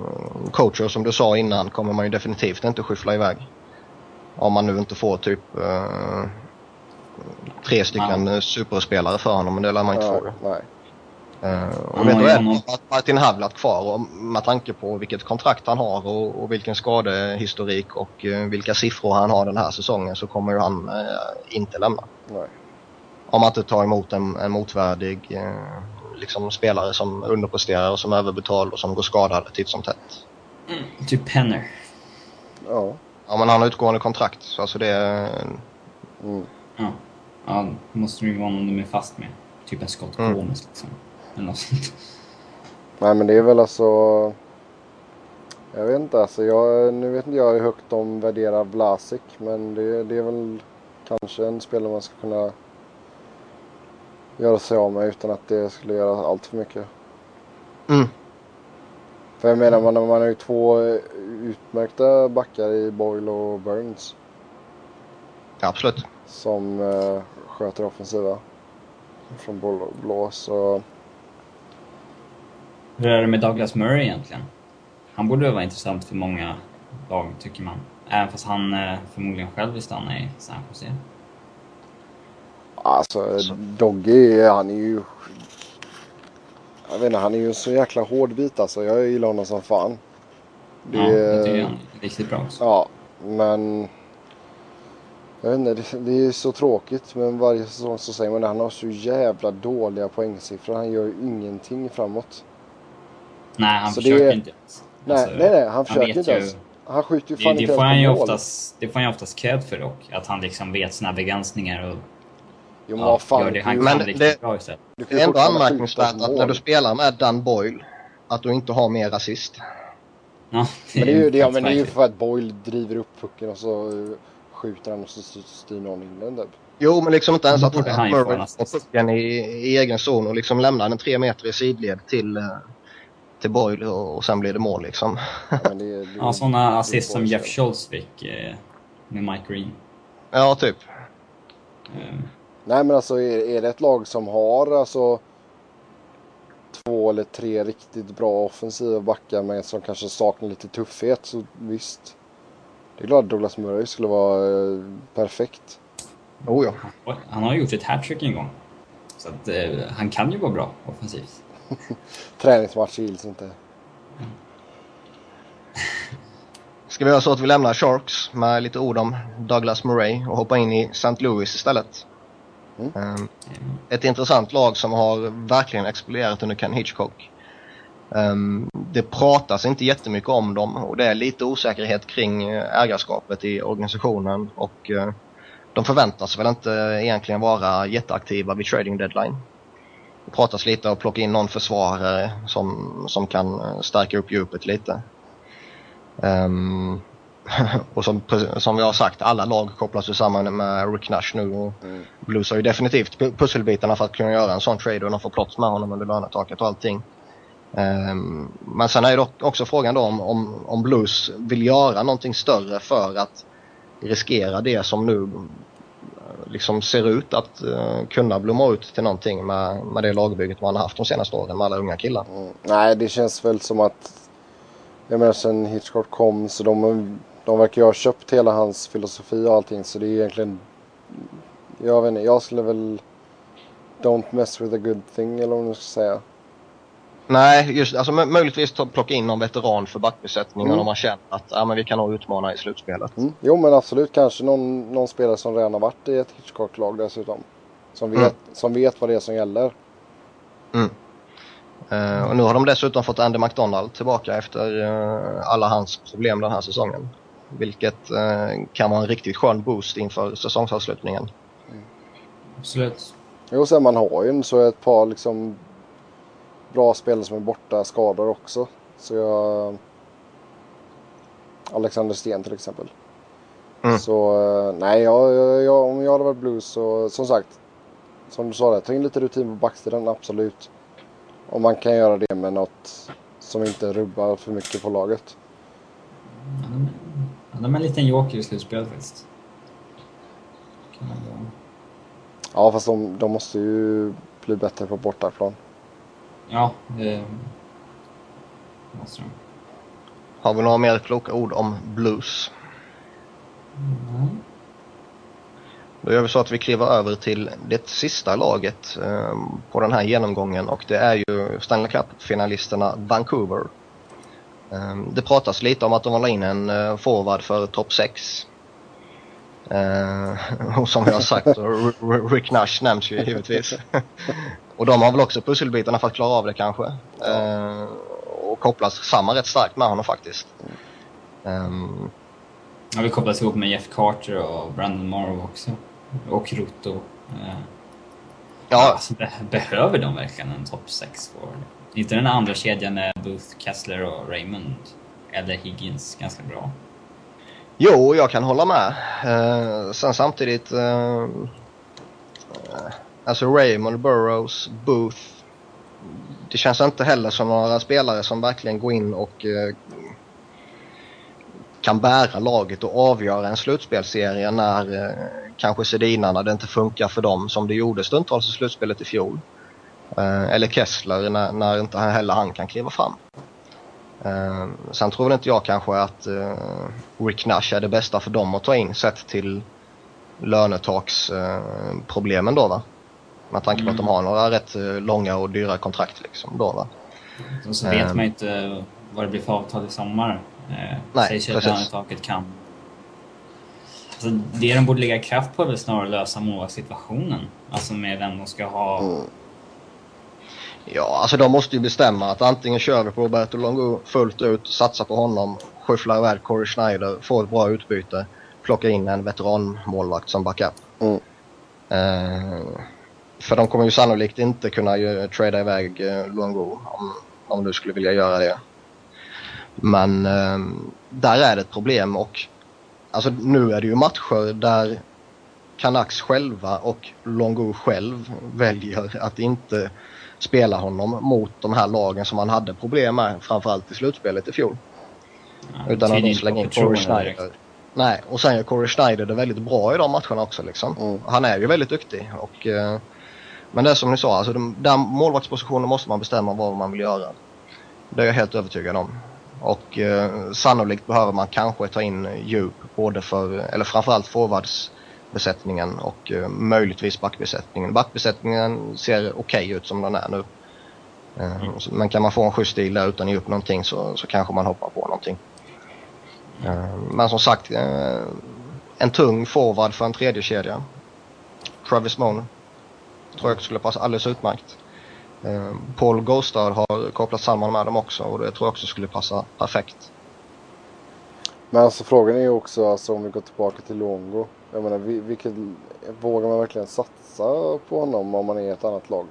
[SPEAKER 1] coacher som du sa innan kommer man ju definitivt inte skyffla iväg. Om man nu inte får typ uh, tre stycken ja. superspelare för honom, men det lär man inte
[SPEAKER 2] ja,
[SPEAKER 1] få.
[SPEAKER 2] Nej.
[SPEAKER 1] Uh, och
[SPEAKER 3] Han
[SPEAKER 1] vet du är
[SPEAKER 3] honom-
[SPEAKER 1] Martin Havlat kvar och med tanke på vilket kontrakt han har och, och vilken skadehistorik och eh, vilka siffror han har den här säsongen så kommer ju han eh, inte lämna.
[SPEAKER 2] Nej.
[SPEAKER 1] Om man inte tar emot en, en motvärdig eh, liksom spelare som underpresterar och som är överbetald och som går skadad titt som tätt.
[SPEAKER 3] Typ Penner.
[SPEAKER 2] Ja.
[SPEAKER 1] Ja men han har utgående kontrakt så alltså det är...
[SPEAKER 2] Mm.
[SPEAKER 3] Ja. Ja, det måste det ju vara någon de är fast med. Typ en Scott
[SPEAKER 1] Mm.
[SPEAKER 3] Gomez liksom. Eller något sånt.
[SPEAKER 2] Nej men det är väl alltså... Jag vet inte alltså. Jag, nu vet inte jag hur högt de värderar Vlasic. Men det, det är väl kanske en spelare man ska kunna göra sig av med utan att det skulle göra allt för mycket.
[SPEAKER 1] Mm.
[SPEAKER 2] För jag menar man, man har ju två utmärkta backar i Boyle och Burns.
[SPEAKER 1] Ja, absolut.
[SPEAKER 2] Som eh, sköter offensiva. Från blå, blå så...
[SPEAKER 3] Hur är det med Douglas Murray egentligen? Han borde vara intressant för många lag, tycker man. Även fast han eh, förmodligen själv vill stanna i San Jose.
[SPEAKER 2] Alltså
[SPEAKER 1] Så.
[SPEAKER 2] Doggy, han är ju... Jag vet inte, han är ju så jäkla hård bit alltså. Jag gillar honom som fan. Det,
[SPEAKER 3] Ja, jag tycker han är riktigt bra också.
[SPEAKER 2] Ja, men... Jag vet inte, det, det är så tråkigt. Men varje säsong så säger man att han har så jävla dåliga poängsiffror. Han gör ju ingenting framåt.
[SPEAKER 3] Nej, han
[SPEAKER 2] Så
[SPEAKER 3] försöker
[SPEAKER 2] det-
[SPEAKER 3] inte ens.
[SPEAKER 2] Nej,
[SPEAKER 3] Alltså,
[SPEAKER 2] nej, nej, han försöker inte
[SPEAKER 3] ju-
[SPEAKER 2] ens. Han skjuter ju
[SPEAKER 3] Det,
[SPEAKER 2] fan
[SPEAKER 3] det,
[SPEAKER 2] inte
[SPEAKER 3] får han
[SPEAKER 2] ens
[SPEAKER 3] ju
[SPEAKER 2] på mål.
[SPEAKER 3] oftast, det får han ju oftast cred för dock. Att han liksom vet sina begränsningar och
[SPEAKER 2] Jo, men
[SPEAKER 3] ja,
[SPEAKER 2] vad fan.
[SPEAKER 3] det han kan
[SPEAKER 1] Men
[SPEAKER 3] riktigt
[SPEAKER 1] det-
[SPEAKER 3] bra istället.
[SPEAKER 1] Det är ändå anmärkningsvärt att när du spelar med Dan Boyle att du inte har mer assist.
[SPEAKER 3] Ja,
[SPEAKER 2] Men det är ju, det, ja, men det är ju för att Boyle driver upp pucken och så skjuter han och så styr- någon in den typ.
[SPEAKER 1] Jo, men liksom inte ens att
[SPEAKER 3] han en
[SPEAKER 1] Murray får pucken i, i egen zon och liksom lämnar den tre meter i sidled till, eh, till Boyle och, och sen blir det mål liksom.
[SPEAKER 2] Ja, det, det,
[SPEAKER 3] Ja, sådana
[SPEAKER 2] det är
[SPEAKER 3] assist som Jeff
[SPEAKER 2] fel.
[SPEAKER 3] Schultz fick eh, med Mike Green.
[SPEAKER 1] Ja, typ.
[SPEAKER 3] Eh,
[SPEAKER 2] Nej men alltså är, är det ett lag som har alltså två eller tre riktigt bra offensiva backar men som kanske saknar lite tuffhet så visst. Det är klart Douglas Murray skulle vara eh, perfekt.
[SPEAKER 1] Oh, ja.
[SPEAKER 3] han har gjort ett hattrick en gång. Så att, eh, han kan ju vara bra offensivt. *laughs*
[SPEAKER 2] Träningsmatch gills inte.
[SPEAKER 1] Ska vi göra så att vi lämnar Sharks med lite ord om Douglas Murray och hoppar in i St. Louis istället.
[SPEAKER 2] Mm.
[SPEAKER 3] Ehm,
[SPEAKER 1] ett intressant lag som har verkligen exploderat under Ken Hitchcock. Ehm, det pratas inte jättemycket om dem och det är lite osäkerhet kring eh, ägarskapet i organisationen och eh, de förväntas väl inte egentligen vara jätteaktiva vid trading deadline. Det pratas lite om att plocka in någon försvarare som, som kan eh, stärka upp djupet lite. Ehm, och som, som vi har sagt, alla lag kopplas ju samman med Rick Nash nu och
[SPEAKER 2] Mm.
[SPEAKER 1] Blues har ju definitivt pu- pusselbitarna för att kunna göra en sån trade och de får plats med honom under lönetaket och allting. Ehm, men sen är ju också frågan då om, om, om Blues vill göra någonting större för att riskera det som nu eh, liksom ser ut att eh, kunna blomma ut till någonting med, med det lagbygget man har haft de senaste åren med alla unga killar.
[SPEAKER 2] Mm. Nej det känns väl som att jag menar sen Hitchcock kom så de, de verkar ju ha köpt hela hans filosofi och allting så det är egentligen jag vet inte, jag skulle väl Don't mess with a good thing eller vad man ska säga.
[SPEAKER 1] Nej, just alltså mö- möjligtvis plocka in någon veteran för backbesättningen
[SPEAKER 2] Mm.
[SPEAKER 1] om man känner att ja, men vi kan nog utmana i slutspelet.
[SPEAKER 2] Mm. Jo men absolut kanske någon, någon spelare som redan har varit i ett Hitchcock-lag dessutom. Som vet,
[SPEAKER 1] Mm.
[SPEAKER 2] som vet vad det är som gäller.
[SPEAKER 1] Eh, och nu har de dessutom fått Andy McDonald tillbaka efter eh, alla hans problem den här säsongen. Vilket eh, kan vara en riktigt skön boost inför säsongsavslutningen.
[SPEAKER 3] Absolut.
[SPEAKER 2] Jo sen man har ju så ett par liksom bra spelare som är borta skador också. Så jag... Alexander Sten till exempel.
[SPEAKER 1] Mm.
[SPEAKER 2] Så eh, nej, jag, jag, jag, om jag hade varit Blues så som sagt. Som du sa där, ta in lite rutin på backsidan, absolut. Om man kan göra det med något som inte rubbar för mycket på laget.
[SPEAKER 3] De, ja, är en liten joker i slutspelet faktiskt.
[SPEAKER 2] Ja fast de, de måste ju bli bättre på bortaplan.
[SPEAKER 3] Ja, det måste de.
[SPEAKER 1] Har vi några mer kloka ord om Blues?
[SPEAKER 3] Mm.
[SPEAKER 1] Då gör vi så att vi kliver över till det sista laget eh, på den här genomgången och det är ju Stanley Cup-finalisterna Vancouver. Eh, det pratas lite om att de vill ha in en eh, forward för topp 6. Eh, *laughs* och som jag har sagt, Rick Nash nämns ju givetvis. *laughs* och de har väl också pusselbitarna för att klara av det kanske. Eh, och kopplas samman rätt starkt med honom faktiskt.
[SPEAKER 3] Ja, vi kopplas ihop med Jeff Carter och Brandon Morrow också. Och Ruto. Eh, ja. Alltså, be behöver de verkligen en topp 6 forward? Inte den andra kedjan med Booth, Kessler och Raymond. Eller Higgins ganska bra.
[SPEAKER 1] Jo, jag kan hålla med. Eh, sen samtidigt... Eh, eh alltså Raymond, Burrows, Booth. Det känns inte heller som några spelare som verkligen går in och eh, kan bära laget och avgöra en slutspelsserie när eh, kanske Sedinarna, det inte funkar för dem som det gjorde stundtals i slutspelet i fjol. Eh, eller Kessler när, när inte heller han kan kliva fram. Eh, sen tror väl inte jag kanske att eh, Rick Nash är det bästa för dem att ta in sett till lönetaksproblemen då va. Med tanke på mm. att de mm. har några rätt långa och dyra kontrakt liksom då va.
[SPEAKER 3] Och så vet man ju inte vad det blir för avtal i sommar. Eh, Nej, sägs ju att lönetaket kan... Alltså, det de borde lägga kraft på är väl snarare att lösa målvaktssituationen. Alltså med vem de ska ha... Mm.
[SPEAKER 1] Ja, alltså de måste ju bestämma att antingen kör vi på Roberto Longo fullt ut, satsar på honom, skyfflar iväg Corey Schneider, får ett bra utbyte, plockar in en veteranmålvakt som backup. Mm. Eh, för de kommer ju sannolikt inte kunna ju, trada iväg eh, Longo om, om du skulle vilja göra det. Men eh, där är det ett problem och alltså nu är det ju matcher där Canucks själva och Longo själv väljer att inte spela honom mot de här lagen som han hade problem med framförallt i slutspelet i fjol. Ja, Utan att de slänger in Corey Schneider. Nej, och sen gör Corey Schneider det väldigt bra i de matcherna också liksom. Mm. Han är ju väldigt duktig och eh, men det är som ni sa, alltså de, där målvaktspositionen måste man bestämma vad man vill göra. Det är jag helt övertygad om. Och eh, sannolikt behöver man kanske ta in djup både för, eller framförallt forwardsbesättningen och eh, möjligtvis backbesättningen. Backbesättningen ser okej okay ut som den är nu. Eh, mm. Men kan man få en schysst stil där utan att ge upp någonting så, så kanske man hoppar på någonting. Eh, men som sagt, eh, en tung forward för en tredje kedja. Travis Moan tror jag skulle passa alldeles utmärkt. Eh, Paul Gostad har kopplat samman med dem också och det tror jag också skulle passa perfekt.
[SPEAKER 2] Men alltså frågan är ju också alltså, om vi går tillbaka till Longo. Jag menar, vilket, vågar man verkligen satsa på honom om man är i ett annat lag?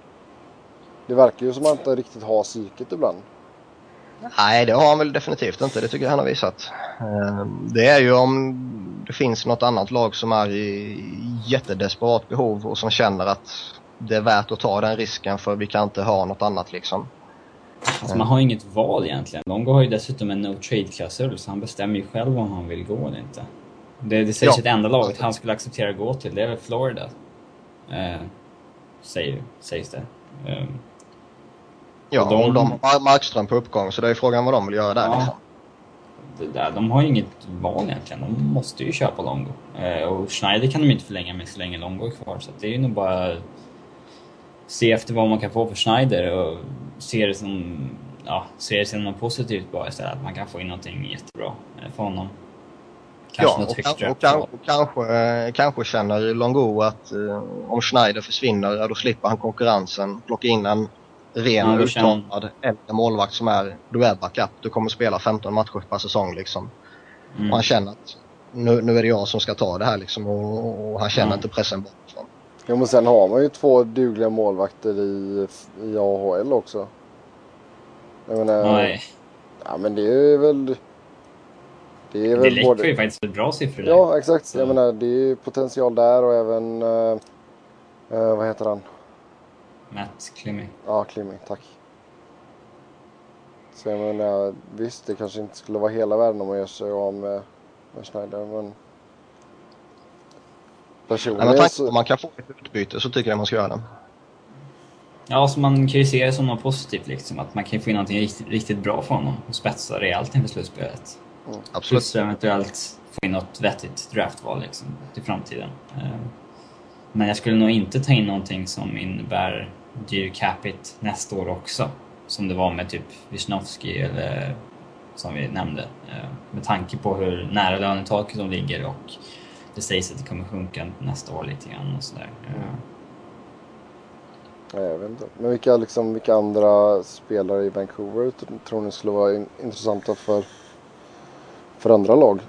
[SPEAKER 2] Det verkar ju som att han inte riktigt har psyket ibland.
[SPEAKER 1] Nej, det har han väl definitivt inte. Det tycker jag han har visat. Eh, det är ju om det finns något annat lag som är i jättedesperat behov och som känner att det är värt att ta den risken för vi kan inte ha något annat liksom.
[SPEAKER 3] Alltså man har inget val egentligen. Longo har ju dessutom en no trade-klausul så han bestämmer ju själv om han vill gå eller inte. Det, det sägs ja. att enda laget han skulle acceptera att gå till, det är väl Florida. Eh, säger, sägs det. Eh,
[SPEAKER 1] ja, och de, och de har Markström på uppgång så det är frågan vad de vill göra där ja, liksom.
[SPEAKER 3] Det där, de har ju inget val egentligen. De måste ju köpa Longo. Eh, och Schneider kan de inte förlänga med så länge Longo är kvar så det är ju nog bara se efter vad man kan få för Schneider och se det som, ja, se det som något positivt bara istället. Att man kan få in någonting jättebra eh, för honom.
[SPEAKER 1] Kanske ja, något högt och, och, kanske, och kanske, eh, kanske känner Longo att eh, om Schneider försvinner, då slipper han konkurrensen. Plocka in en ren ja, uttalad äldre målvakt som är, du är backup. Du kommer spela 15 matcher per säsong liksom. Mm. Och han känner att nu, nu är det jag som ska ta det här liksom och, och han känner mm. inte pressen bakifrån.
[SPEAKER 2] Ja men sen har man ju två dugliga målvakter i, i AHL också.
[SPEAKER 3] Jag menar, Nej.
[SPEAKER 2] Ja men det är väl...
[SPEAKER 3] Det, är väl det läcker både... ju faktiskt bra siffror
[SPEAKER 2] där. Ja exakt. Så. Jag menar det är ju potential där och även... Uh, uh, vad heter han?
[SPEAKER 3] Matt Klimmy.
[SPEAKER 2] Ja, Klimmy. Tack. Så jag menar visst det kanske inte skulle vara hela världen om man gör sig av med, med Schneider men...
[SPEAKER 1] Personligen Nej, men så... Om man kan få ett utbyte så tycker jag man ska göra det.
[SPEAKER 3] Ja, så man kan ju se det som något positivt liksom. Att man kan få in någonting riktigt, riktigt bra för honom och spetsa rejält inför slutspelet.
[SPEAKER 1] Mm. Absolut.
[SPEAKER 3] Plus eventuellt få in något vettigt draftval liksom till framtiden. Eh, Men jag skulle nog inte ta in någonting som innebär dyr capita nästa år också. Som det var med typ Wisnowski eller som vi nämnde. Eh, med tanke på hur nära lönetaket de ligger och det sägs att det kommer sjunka nästa år lite grann och sådär. Mm.
[SPEAKER 2] Jag vet inte. Men vilka, liksom, vilka andra spelare i Vancouver tror ni skulle vara in intressanta för, för andra lag?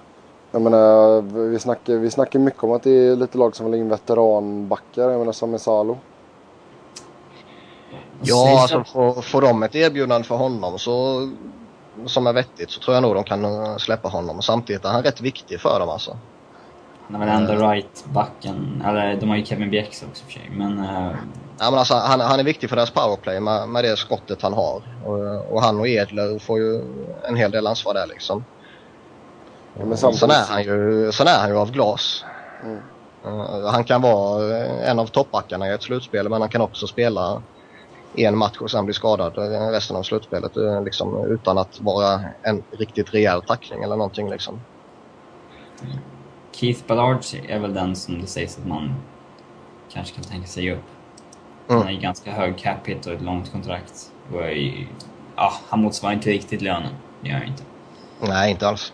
[SPEAKER 2] Jag menar, vi snackar, vi snackar mycket om att det är lite lag som vill in veteranbackar. Jag menar Sami Salo.
[SPEAKER 1] Ja, alltså får, får de ett erbjudande för honom så, som är vettigt så tror jag nog de kan eh, släppa honom. Samtidigt är han rätt viktig för dem alltså.
[SPEAKER 3] Han är väl enda right-backen. Eller de har ju Kevin Bjäx också för sig. Men, uh...
[SPEAKER 1] ja, men alltså, han, han är viktig för deras powerplay med, med det skottet han har. Och, och han och Edler får ju en hel del ansvar där liksom. Ja, men samtidigt... sen, är han ju, sen är han ju av glas. Mm. Uh, han kan vara en av toppbackarna i ett slutspel men han kan också spela en match och sen bli skadad resten av slutspelet liksom, utan att vara en riktigt rejäl tackling eller någonting. Liksom.
[SPEAKER 3] Keith Ballard är väl den som det sägs att man kanske kan tänka sig upp. Mm. Han har ju ganska hög cap hit och ett långt kontrakt. Och är, ja, han motsvarar inte riktigt lönen. Det gör han inte.
[SPEAKER 1] Nej, inte alls.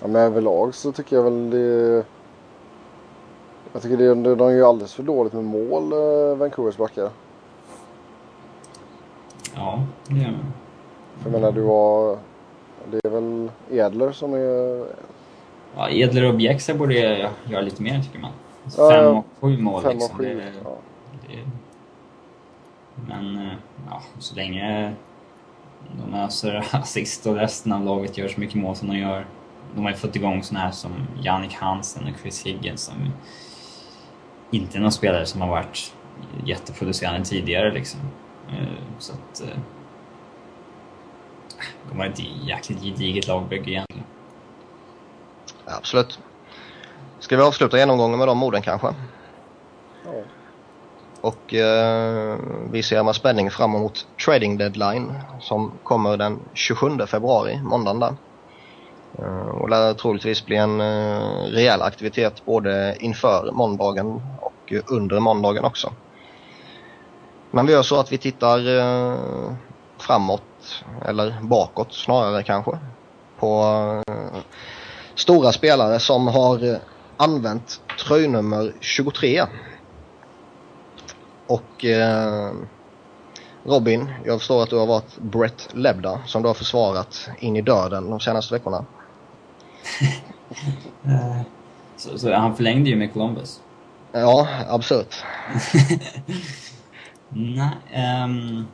[SPEAKER 2] Ja, men överlag så tycker jag väl det... Jag tycker det, de gör alldeles för dåligt med mål, eh, Vancouvers backar.
[SPEAKER 3] Ja, det gör de.
[SPEAKER 2] För jag menar, du har... Det är väl Edler som är
[SPEAKER 3] Ja, Edler och Bjäxa borde göra lite mer tycker man. Ja, fem och sju mål fem liksom. Och sju, det, ja. det, men eh, ja, så länge de öser *laughs* assist och resten av laget gör så mycket mål som de gör. De har ju fått igång såna här som Jannik Hansen och Chris Higgins som inte är någon spelare som har varit jätteproducerande tidigare liksom. Eh, så att... Eh, de har ett jäkligt gediget lagbygge egentligen.
[SPEAKER 1] Absolut. Ska vi avsluta genomgången med de orden kanske? Ja. Och eh, vi ser med spänning fram emot trading deadline som kommer den 27 februari, måndagen där. Eh, och lär troligtvis bli en eh, rejäl aktivitet både inför måndagen och under måndagen också. Men vi gör så att vi tittar eh, framåt, eller bakåt snarare kanske, på stora spelare som har använt tröjnummer 23. Och eh, Robin, jag förstår att du har varit Brett Lebda som du har försvarat in i döden de senaste veckorna. *laughs*
[SPEAKER 3] så, så han förlängde ju med Columbus?
[SPEAKER 1] Ja, absurt. *laughs*
[SPEAKER 3] Nej, um,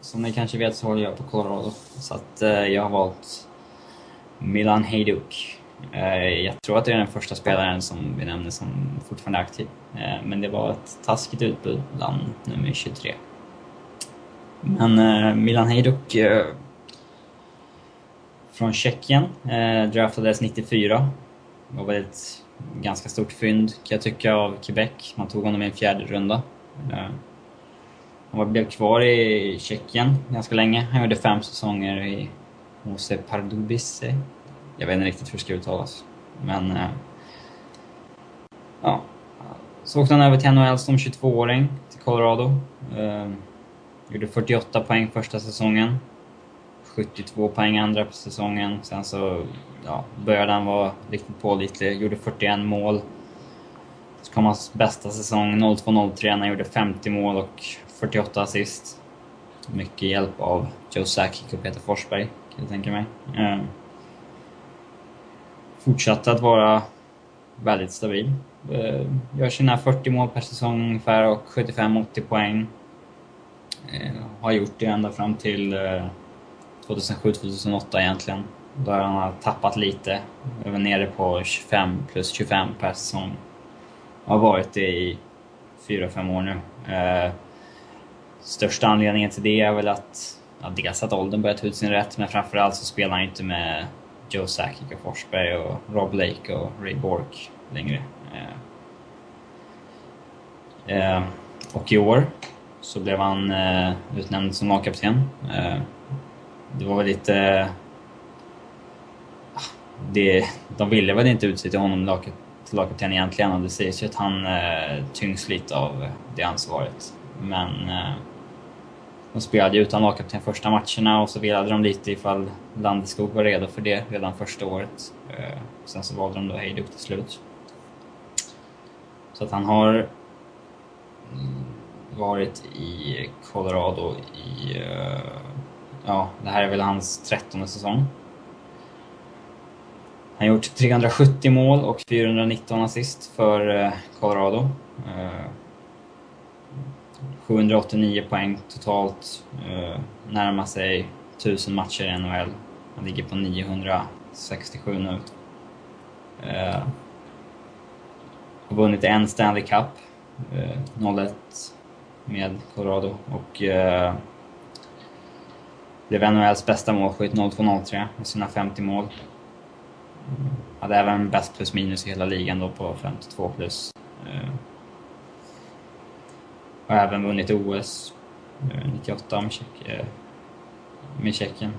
[SPEAKER 3] som ni kanske vet så håller jag på Colorado. Så att uh, jag har valt Milan Hejduk. Eh, jag tror att det är den första spelaren som vi nämner som fortfarande är aktiv. Eh, men det var ett taskigt utbud bland nummer 23. Men Milan Hejduk från Tjeckien, eh, draftades 94. Det var väl ett ganska stort fynd kan jag tycka av Quebec. Man tog honom i en fjärde runda. Eh, han blev kvar i Tjeckien ganska länge. Han gjorde fem säsonger i Mose Pardubice jag vet inte riktigt hur det ska uttalas. Men... Eh, ja. Så åkte han över till NHL som 22-åring till Colorado. Eh, gjorde 48 poäng första säsongen. 72 poäng andra på säsongen. Sen så ja, började han vara riktigt pålitlig. Gjorde 41 mål. Så kom hans bästa säsong 02-03 när han gjorde 50 mål och 48 assist. Mycket hjälp av Joe Sakic och Peter Forsberg, kan jag tänka mig. Eh, fortsatte att vara väldigt stabil. Eh, gör sina 40 mål per säsong ungefär och 75-80 poäng. Eh, har gjort det ända fram till eh, 2007-2008 egentligen, egentligen. Där han har tappat lite. Var nere på 25 plus 25 per säsong. Har varit det i 4-5 år nu. Eh, största anledningen till det är väl att ja, dels att åldern börjar ta ut sin rätt men framförallt så spelar han inte med Joe Sakic och Forsberg och Rob Lake och Ray Bork längre. Eh, eh och i år så blev han eh, utnämnd som lagkapten. Eh, det var väl lite... Eh, ah, det, de ville väl inte utse till honom till lagkapten egentligen och det sägs ju att han eh, tyngs lite av det ansvaret. Men eh, de spelade ju utan lagkapten första matcherna och så vilade de lite ifall Landeskog var redo för det redan första året. Eh, sen så valde de då Hejduk till slut. Så att han har mm, varit i Colorado i... eh, Ja, det här är väl hans trettonde säsong. Han har gjort 370 mål och 419 assist för eh, Colorado. Eh, 789 poäng totalt. Eh, närmar sig 1000 matcher i NHL. Han ligger på 967 nu. Har vunnit en Stanley Cup, 0-1, med Colorado och blev NHLs bästa målskytt 02-03 med sina 50 mål. Hade även bäst plus minus i hela ligan då på 52 plus. Eh, har även vunnit OS 98 eh, med, Tjeck, eh, med Tjeckien.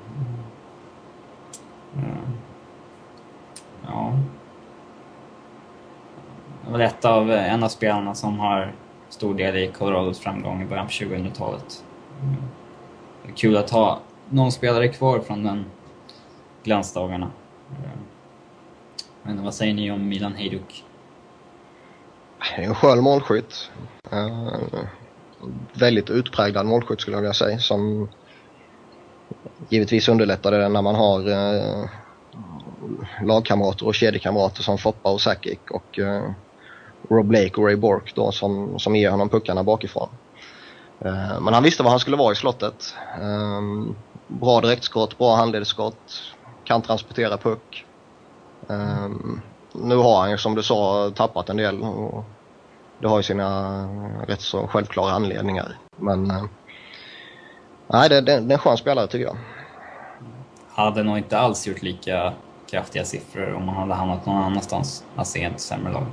[SPEAKER 3] Ja. Det var ett av, en av spelarna som har stor del i Colorados framgång i början på 2000-talet. Mm. Kul att ha någon spelare kvar från den glansdagarna. Eh, men vad säger ni om Milan Hejduk?
[SPEAKER 1] En skön målskytt. Uh, väldigt utpräglad målskytt skulle jag vilja säga som givetvis underlättar det när man har uh, lagkamrater och kedjekamrater som Foppa och Sakic och uh, Rob Blake och Ray Bork då som, som ger honom puckarna bakifrån. Uh, men han visste var han skulle vara i slottet. Ehm, Bra direktskott, bra handledsskott, kan transportera puck. Um, nu har han ju som du sa tappat en del och det har ju sina rätt så självklara anledningar. Men uh, nej, det, det, det är en skön spelare tycker jag.
[SPEAKER 3] Hade nog inte alls gjort lika kraftiga siffror om man hade hamnat någon annanstans. Alltså ett sämre lag.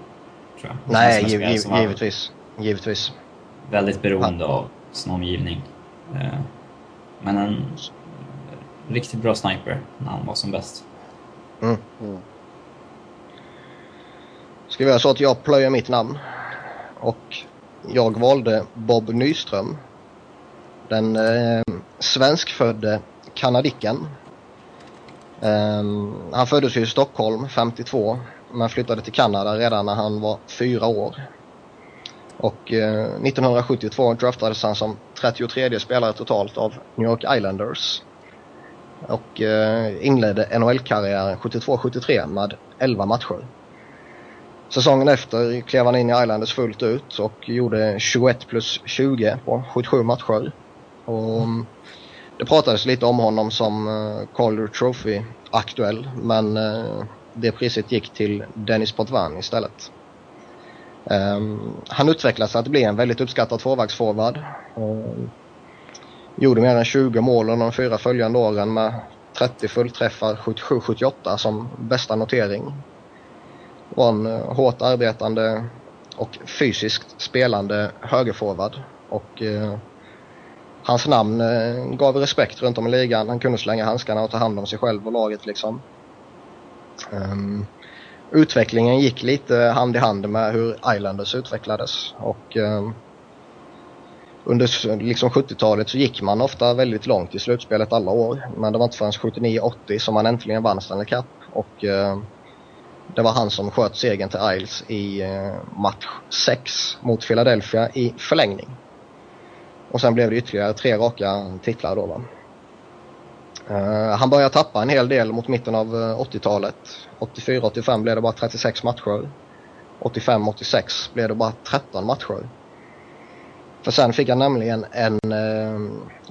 [SPEAKER 3] Tror jag.
[SPEAKER 1] Nej, giv, giv, givetvis. Givetvis.
[SPEAKER 3] Väldigt beroende av sin omgivning. Uh, men en riktigt bra sniper när han var som bäst.
[SPEAKER 1] Mm. Mm. Ska vi göra så att jag plöjer mitt namn och jag valde Bob Nyström. Den eh, svenskfödde kanadicken. Eh, han föddes ju i Stockholm 52 men flyttade till Kanada redan när han var fyra år. Och eh, 1972 draftades han som 33 spelare totalt av New York Islanders och eh, inledde NHL-karriären 72-73 med 11 matcher. Säsongen efter klev han in i Islanders fullt ut och gjorde 21 plus 20 på 77 matcher. Och mm, det pratades lite om honom som eh, Calder Trophy-aktuell men eh, det priset gick till Dennis Potvin istället. Ehm, han utvecklades till att bli en väldigt uppskattad tvåvägsforward. Gjorde mer än 20 mål under de fyra följande åren med 30 fullträffar 77-78 som bästa notering. Var en eh, hårt arbetande och fysiskt spelande högerforward. Och eh, hans namn eh, gav respekt runt om i ligan. Han kunde slänga handskarna och ta hand om sig själv och laget liksom. Um, utvecklingen gick lite hand i hand med hur Islanders utvecklades. Och um, under liksom 70-talet så gick man ofta väldigt långt i slutspelet alla år. Men det var inte förrän 79-80 som man äntligen vann Stanley Cup. Och eh, det var han som sköt segern till Isles i eh, match 6 mot Philadelphia i förlängning. Och sen blev det ytterligare tre raka titlar då va. Eh, han började tappa en hel del mot mitten av eh, 80-talet. 84-85 blev det bara 36 matcher. 85-86 blev det bara 13 matcher. För sen fick han nämligen en eh,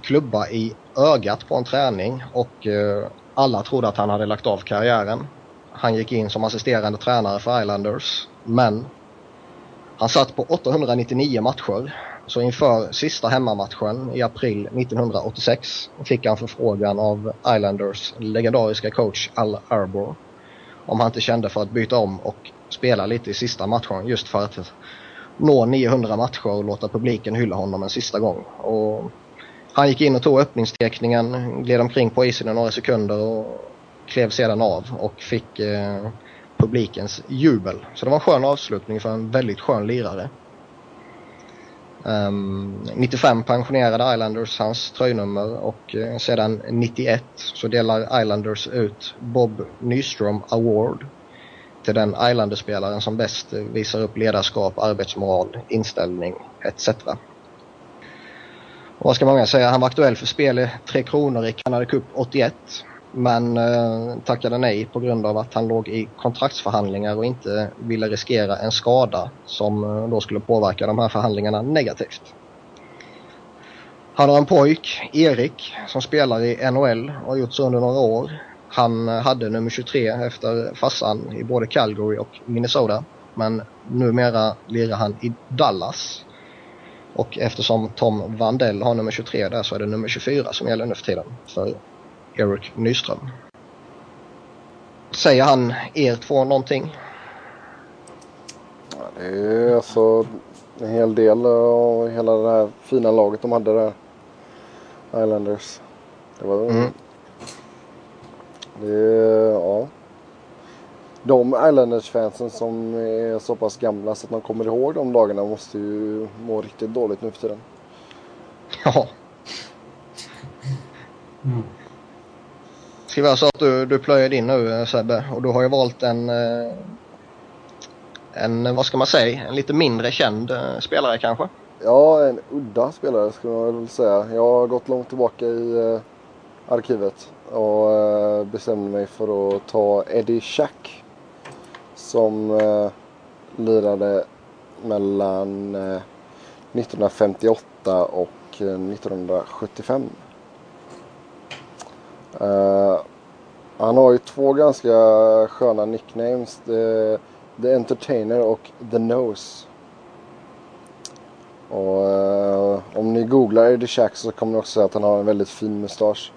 [SPEAKER 1] klubba i ögat på en träning och eh, alla trodde att han hade lagt av karriären. Han gick in som assisterande tränare för Islanders men han satt på 899 matcher. Så inför sista hemmamatchen i april 1986 fick han förfrågan av Islanders legendariska coach Al Arbor om han inte kände för att byta om och spela lite i sista matchen just för att nå 900 matcher och låta publiken hylla honom en sista gång. Och han gick in och tog öppningsteckningen, gled omkring på isen i några sekunder och klev sedan av och fick eh, publikens jubel. Så det var en skön avslutning för en väldigt skön lirare. Ehm, um, 95 pensionerade Islanders hans tröjnummer och eh, sedan 91 så delar Islanders ut Bob Nyström Award till den Islanders-spelaren som bäst visar upp ledarskap, arbetsmoral, inställning etc. Och vad ska många säga? Han var aktuell för spel i Tre Kronor i Canada Cup 81 men eh, tackade nej på grund av att han låg i kontraktsförhandlingar och inte ville riskera en skada som eh, då skulle påverka de här förhandlingarna negativt. Han har en pojk, Erik, som spelar i NHL och har gjort så under några år. Han hade nummer 23 efter farsan i både Calgary och Minnesota. Men numera lirar han i Dallas. Och eftersom Tom Vandell har nummer 23 där så är det nummer 24 som gäller nu för tiden för Erik Nyström. Säger han er två någonting?
[SPEAKER 2] Ja, det är alltså en hel del av hela det här fina laget de hade där. Islanders. Det var... Mm. Det ja. De Islanders-fansen som är så pass gamla så att man kommer ihåg de dagarna måste ju må riktigt dåligt nu för tiden.
[SPEAKER 1] Ja. Mm. Ska vi så att du, du plöjer in nu Sebbe och du har ju valt en, eh, en, vad ska man säga, en lite mindre känd eh, spelare kanske?
[SPEAKER 2] Ja, en udda spelare skulle man väl säga. Jag har gått långt tillbaka i eh, arkivet och eh, bestämde mig för att ta Eddie Shack som eh, lirade mellan eh, 1958 och eh, 1975. Uh, eh, han har ju två ganska sköna nicknames. The, The Entertainer och The Nose. Och uh, om ni googlar Eddie Shack så kommer ni också se att han har en väldigt fin mustasch.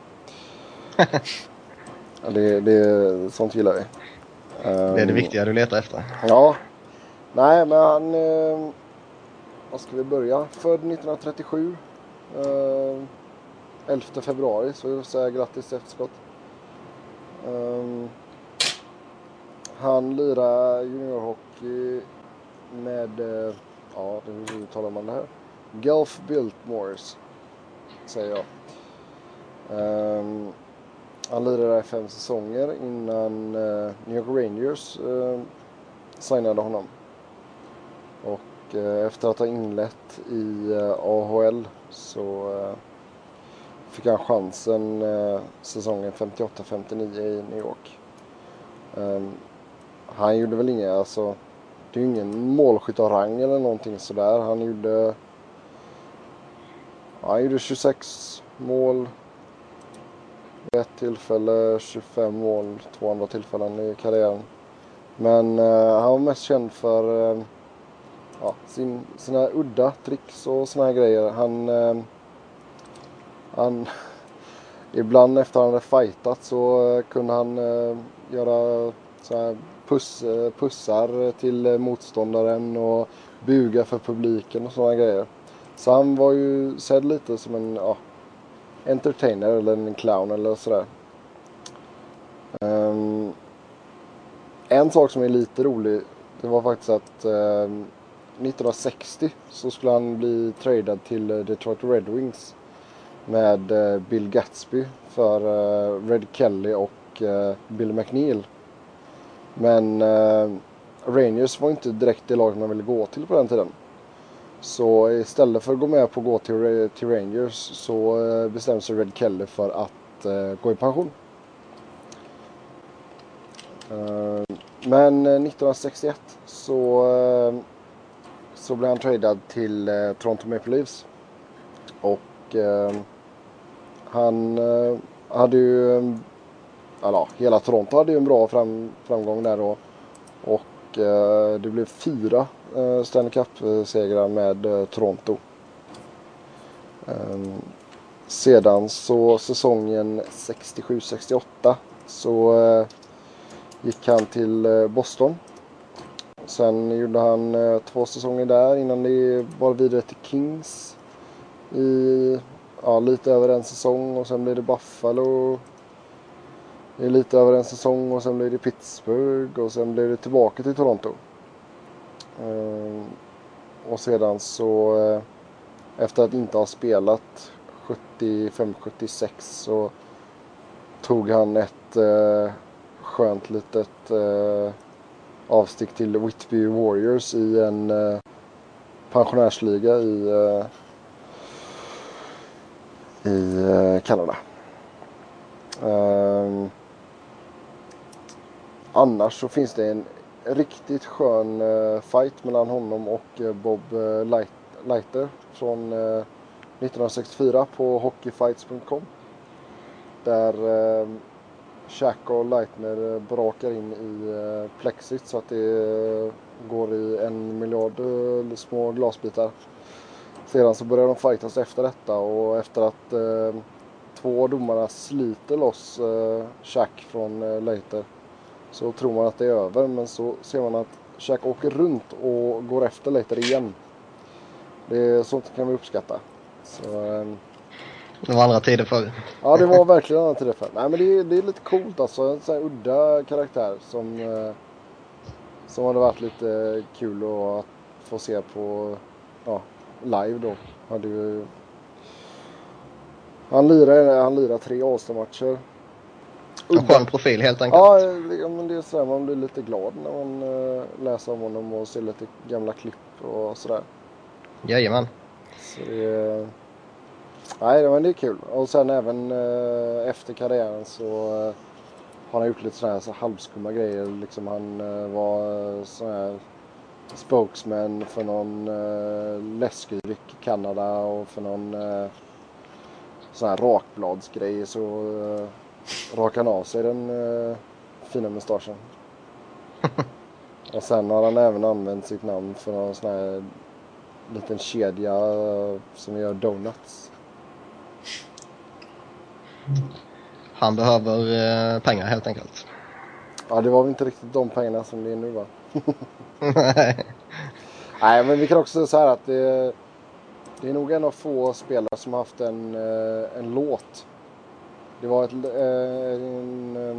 [SPEAKER 2] *laughs* ja, det, det, sånt gillar vi.
[SPEAKER 1] Um, det är det viktiga du letar efter.
[SPEAKER 2] Ja. Nej men han... Uh, vad ska vi börja? Född 1937. Uh, 11 februari så jag vill säga grattis efterskott. Um, han lirar juniorhockey med, uh, ja hur uttalar man det här? Gulf Biltmores säger jag. Um, han lirade där i fem säsonger innan eh, New York Rangers eh, signade honom. Och eh, efter att ha inlett i AHL så fick han chansen eh, säsongen 58-59 i New York. Ehm, han gjorde väl inga, alltså det är ju ingen målskytt av rang eller någonting sådär. Han gjorde, han gjorde 26 mål ett tillfälle, 25 mål två andra tillfällen i karriären. Men eh, han var mest känd för eh, ja, sin, sina udda tricks och såna här grejer. Han Eh, han, *laughs* ibland efter han hade fightat så eh, kunde han eh, göra så här puss, eh, pussar till eh, motståndaren och buga för publiken och sådana grejer. Så han var ju sedd lite som en ja, entertainer eller en clown eller sådär. Um, en sak som är lite rolig det var faktiskt att ehm, um, 1960 så skulle han bli tradad till eh, Detroit Red Wings med uh, Bill Gatsby för uh, Red Kelly och uh, Bill McNeil. Men Rangers var inte direkt det laget man ville gå till på den tiden. Så istället för att gå med på att gå till, till Rangers så eh, bestämde sig Red Kelly för att eh, gå i pension. Eh, men 1961 så, så blev han tradad till Toronto Maple Leafs. Och han hade ju, eller hela Toronto hade ju en bra fram, framgång där då. Och det blev fyra Eh, Stanley Cup-segrar med eh, Toronto. Ehm, sedan så säsongen 67-68 så eh, gick han till Boston. Sen gjorde han två säsonger där innan det var vidare till Kings i ja, lite över en säsong och sen blev det Buffalo. i lite över en säsong och sen blev det Pittsburgh och sen blev det tillbaka till Toronto. Eh, och sedan så eh, efter att inte ha spelat 75-76 så tog han ett eh, skönt litet eh, avstick till Whitby Warriors i en eh, pensionärsliga i, eh, i eh, Kanada. Ehm, annars så finns det en riktigt skön eh, fight mellan honom och eh, Bob eh, Light, Leiter från 1964 på hockeyfights.com. Där Shack och Leitner brakar in i plexit så att det går i en miljard små glasbitar. Sedan så börjar de fightas efter detta och efter att två av domarna sliter loss eh, Shack från eh, Leiter så tror man att det är över men så ser man att Shack åker runt och går efter Leiter igen. Det är sånt kan vi uppskatta. Så, eh,
[SPEAKER 1] det var andra tider förr.
[SPEAKER 2] Ja, det var verkligen andra tider förr. Nej, men det är, det är lite coolt alltså. En sån här udda karaktär som, eh, som hade varit lite kul att få se på ja, live då. Hade ju han lirar, han tre All-star-matcher.
[SPEAKER 1] En skön profil helt enkelt.
[SPEAKER 2] Ja, men det är så här, man blir lite glad när man uh, läser om honom och ser lite gamla klipp och sådär.
[SPEAKER 1] Jajamän.
[SPEAKER 2] Så det, nej, men det är kul. Och sen även uh, efter karriären så uh, har han gjort lite sådana här så halvskumma grejer. Liksom han var sån här spokesman för någon uh, läskedryck i Kanada och för någon sån här rakbladsgrej så rakar han av sig den uh, fina mustaschen. och sen har han även använt sitt namn för någon sån här liten kedja uh, som gör donuts.
[SPEAKER 1] Han behöver uh, pengar helt enkelt.
[SPEAKER 2] Ja, det var väl inte riktigt de pengarna som det är nu va? *laughs* Nej. Nej, men vi kan också säga så här att det det är nog en av få spelare som har haft en, eh, en låt. Det var ett, eh, en, eh,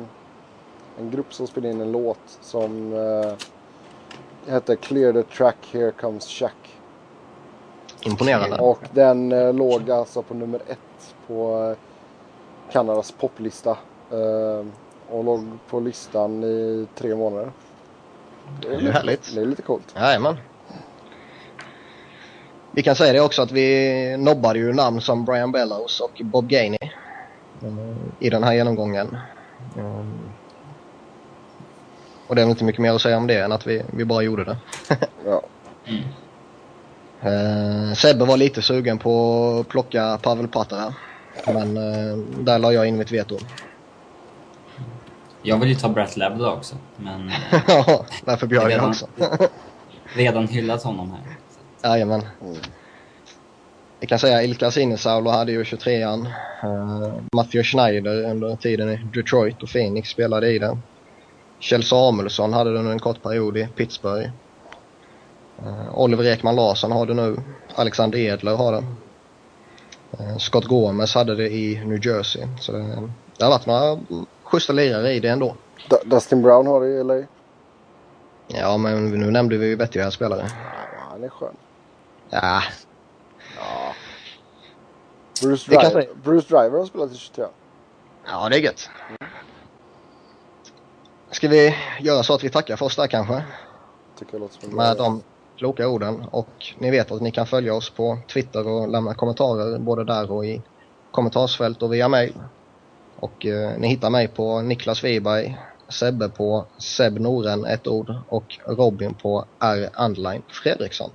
[SPEAKER 2] en grupp som spelade in en låt som hette Clear the track, here comes Chuck.
[SPEAKER 1] Imponerande.
[SPEAKER 2] Och den låg alltså på nummer ett på Kanadas poplista. och låg på listan i tre månader.
[SPEAKER 1] Det är, det är härligt.
[SPEAKER 2] Det är lite coolt.
[SPEAKER 1] Jajamän. Vi kan säga det också att vi nobbade ju namn som Brian Bellows och Bob Gainey eh, i den här genomgången. Mm. Och det är inte mycket mer att säga om det än att vi, vi bara gjorde det. *laughs*
[SPEAKER 2] ja.
[SPEAKER 1] Mm. Uh, Sebbe var lite sugen på att plocka Pavel Patera. Men uh, där la jag in mitt veto.
[SPEAKER 3] Jag vill ju ta Brett Level också, men... *laughs*
[SPEAKER 1] ja, därför bjöd jag också.
[SPEAKER 3] redan hyllat honom här.
[SPEAKER 1] Jajamän. Mm. Vi kan säga Ilka Sinisalo hade ju 23an. Uh, eh, Matthew Schneider under tiden i Detroit och Phoenix spelade i den. Kjell Samuelsson hade den under en kort period i Pittsburgh. Uh, Oliver Ekman Larsson har det nu. Alexander Edler har det. Uh, Scott Gomez hade det i New Jersey. Så det, det har varit några schyssta lirare i det ändå.
[SPEAKER 2] D Dustin Brown har det i LA.
[SPEAKER 1] Ja, men nu nämnde vi ju vettiga spelare.
[SPEAKER 2] Ja, han är skön.
[SPEAKER 1] Ja.
[SPEAKER 2] Ja. Bruce, Driver, Bruce Driver har spelat i 23.
[SPEAKER 1] Ja, det är gött. Mm. Ska vi göra så att vi tackar för oss där kanske? Med de kloka orden. Och ni vet att ni kan följa oss på Twitter och lämna kommentarer både där och i kommentarsfält och via mail. Och eh, ni hittar mig på Niklas Wiberg, Sebbe på Seb Noren, ett ord, och Robin på R. Andline Fredriksson.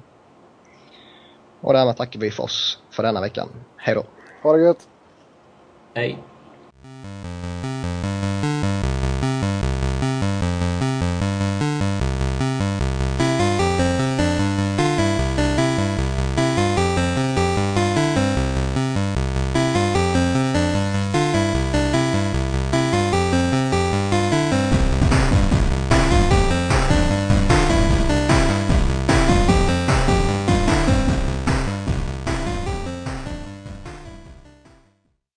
[SPEAKER 1] Och därmed tackar vi för oss för denna veckan. Hej då!
[SPEAKER 2] Ha det gött!
[SPEAKER 3] Hej!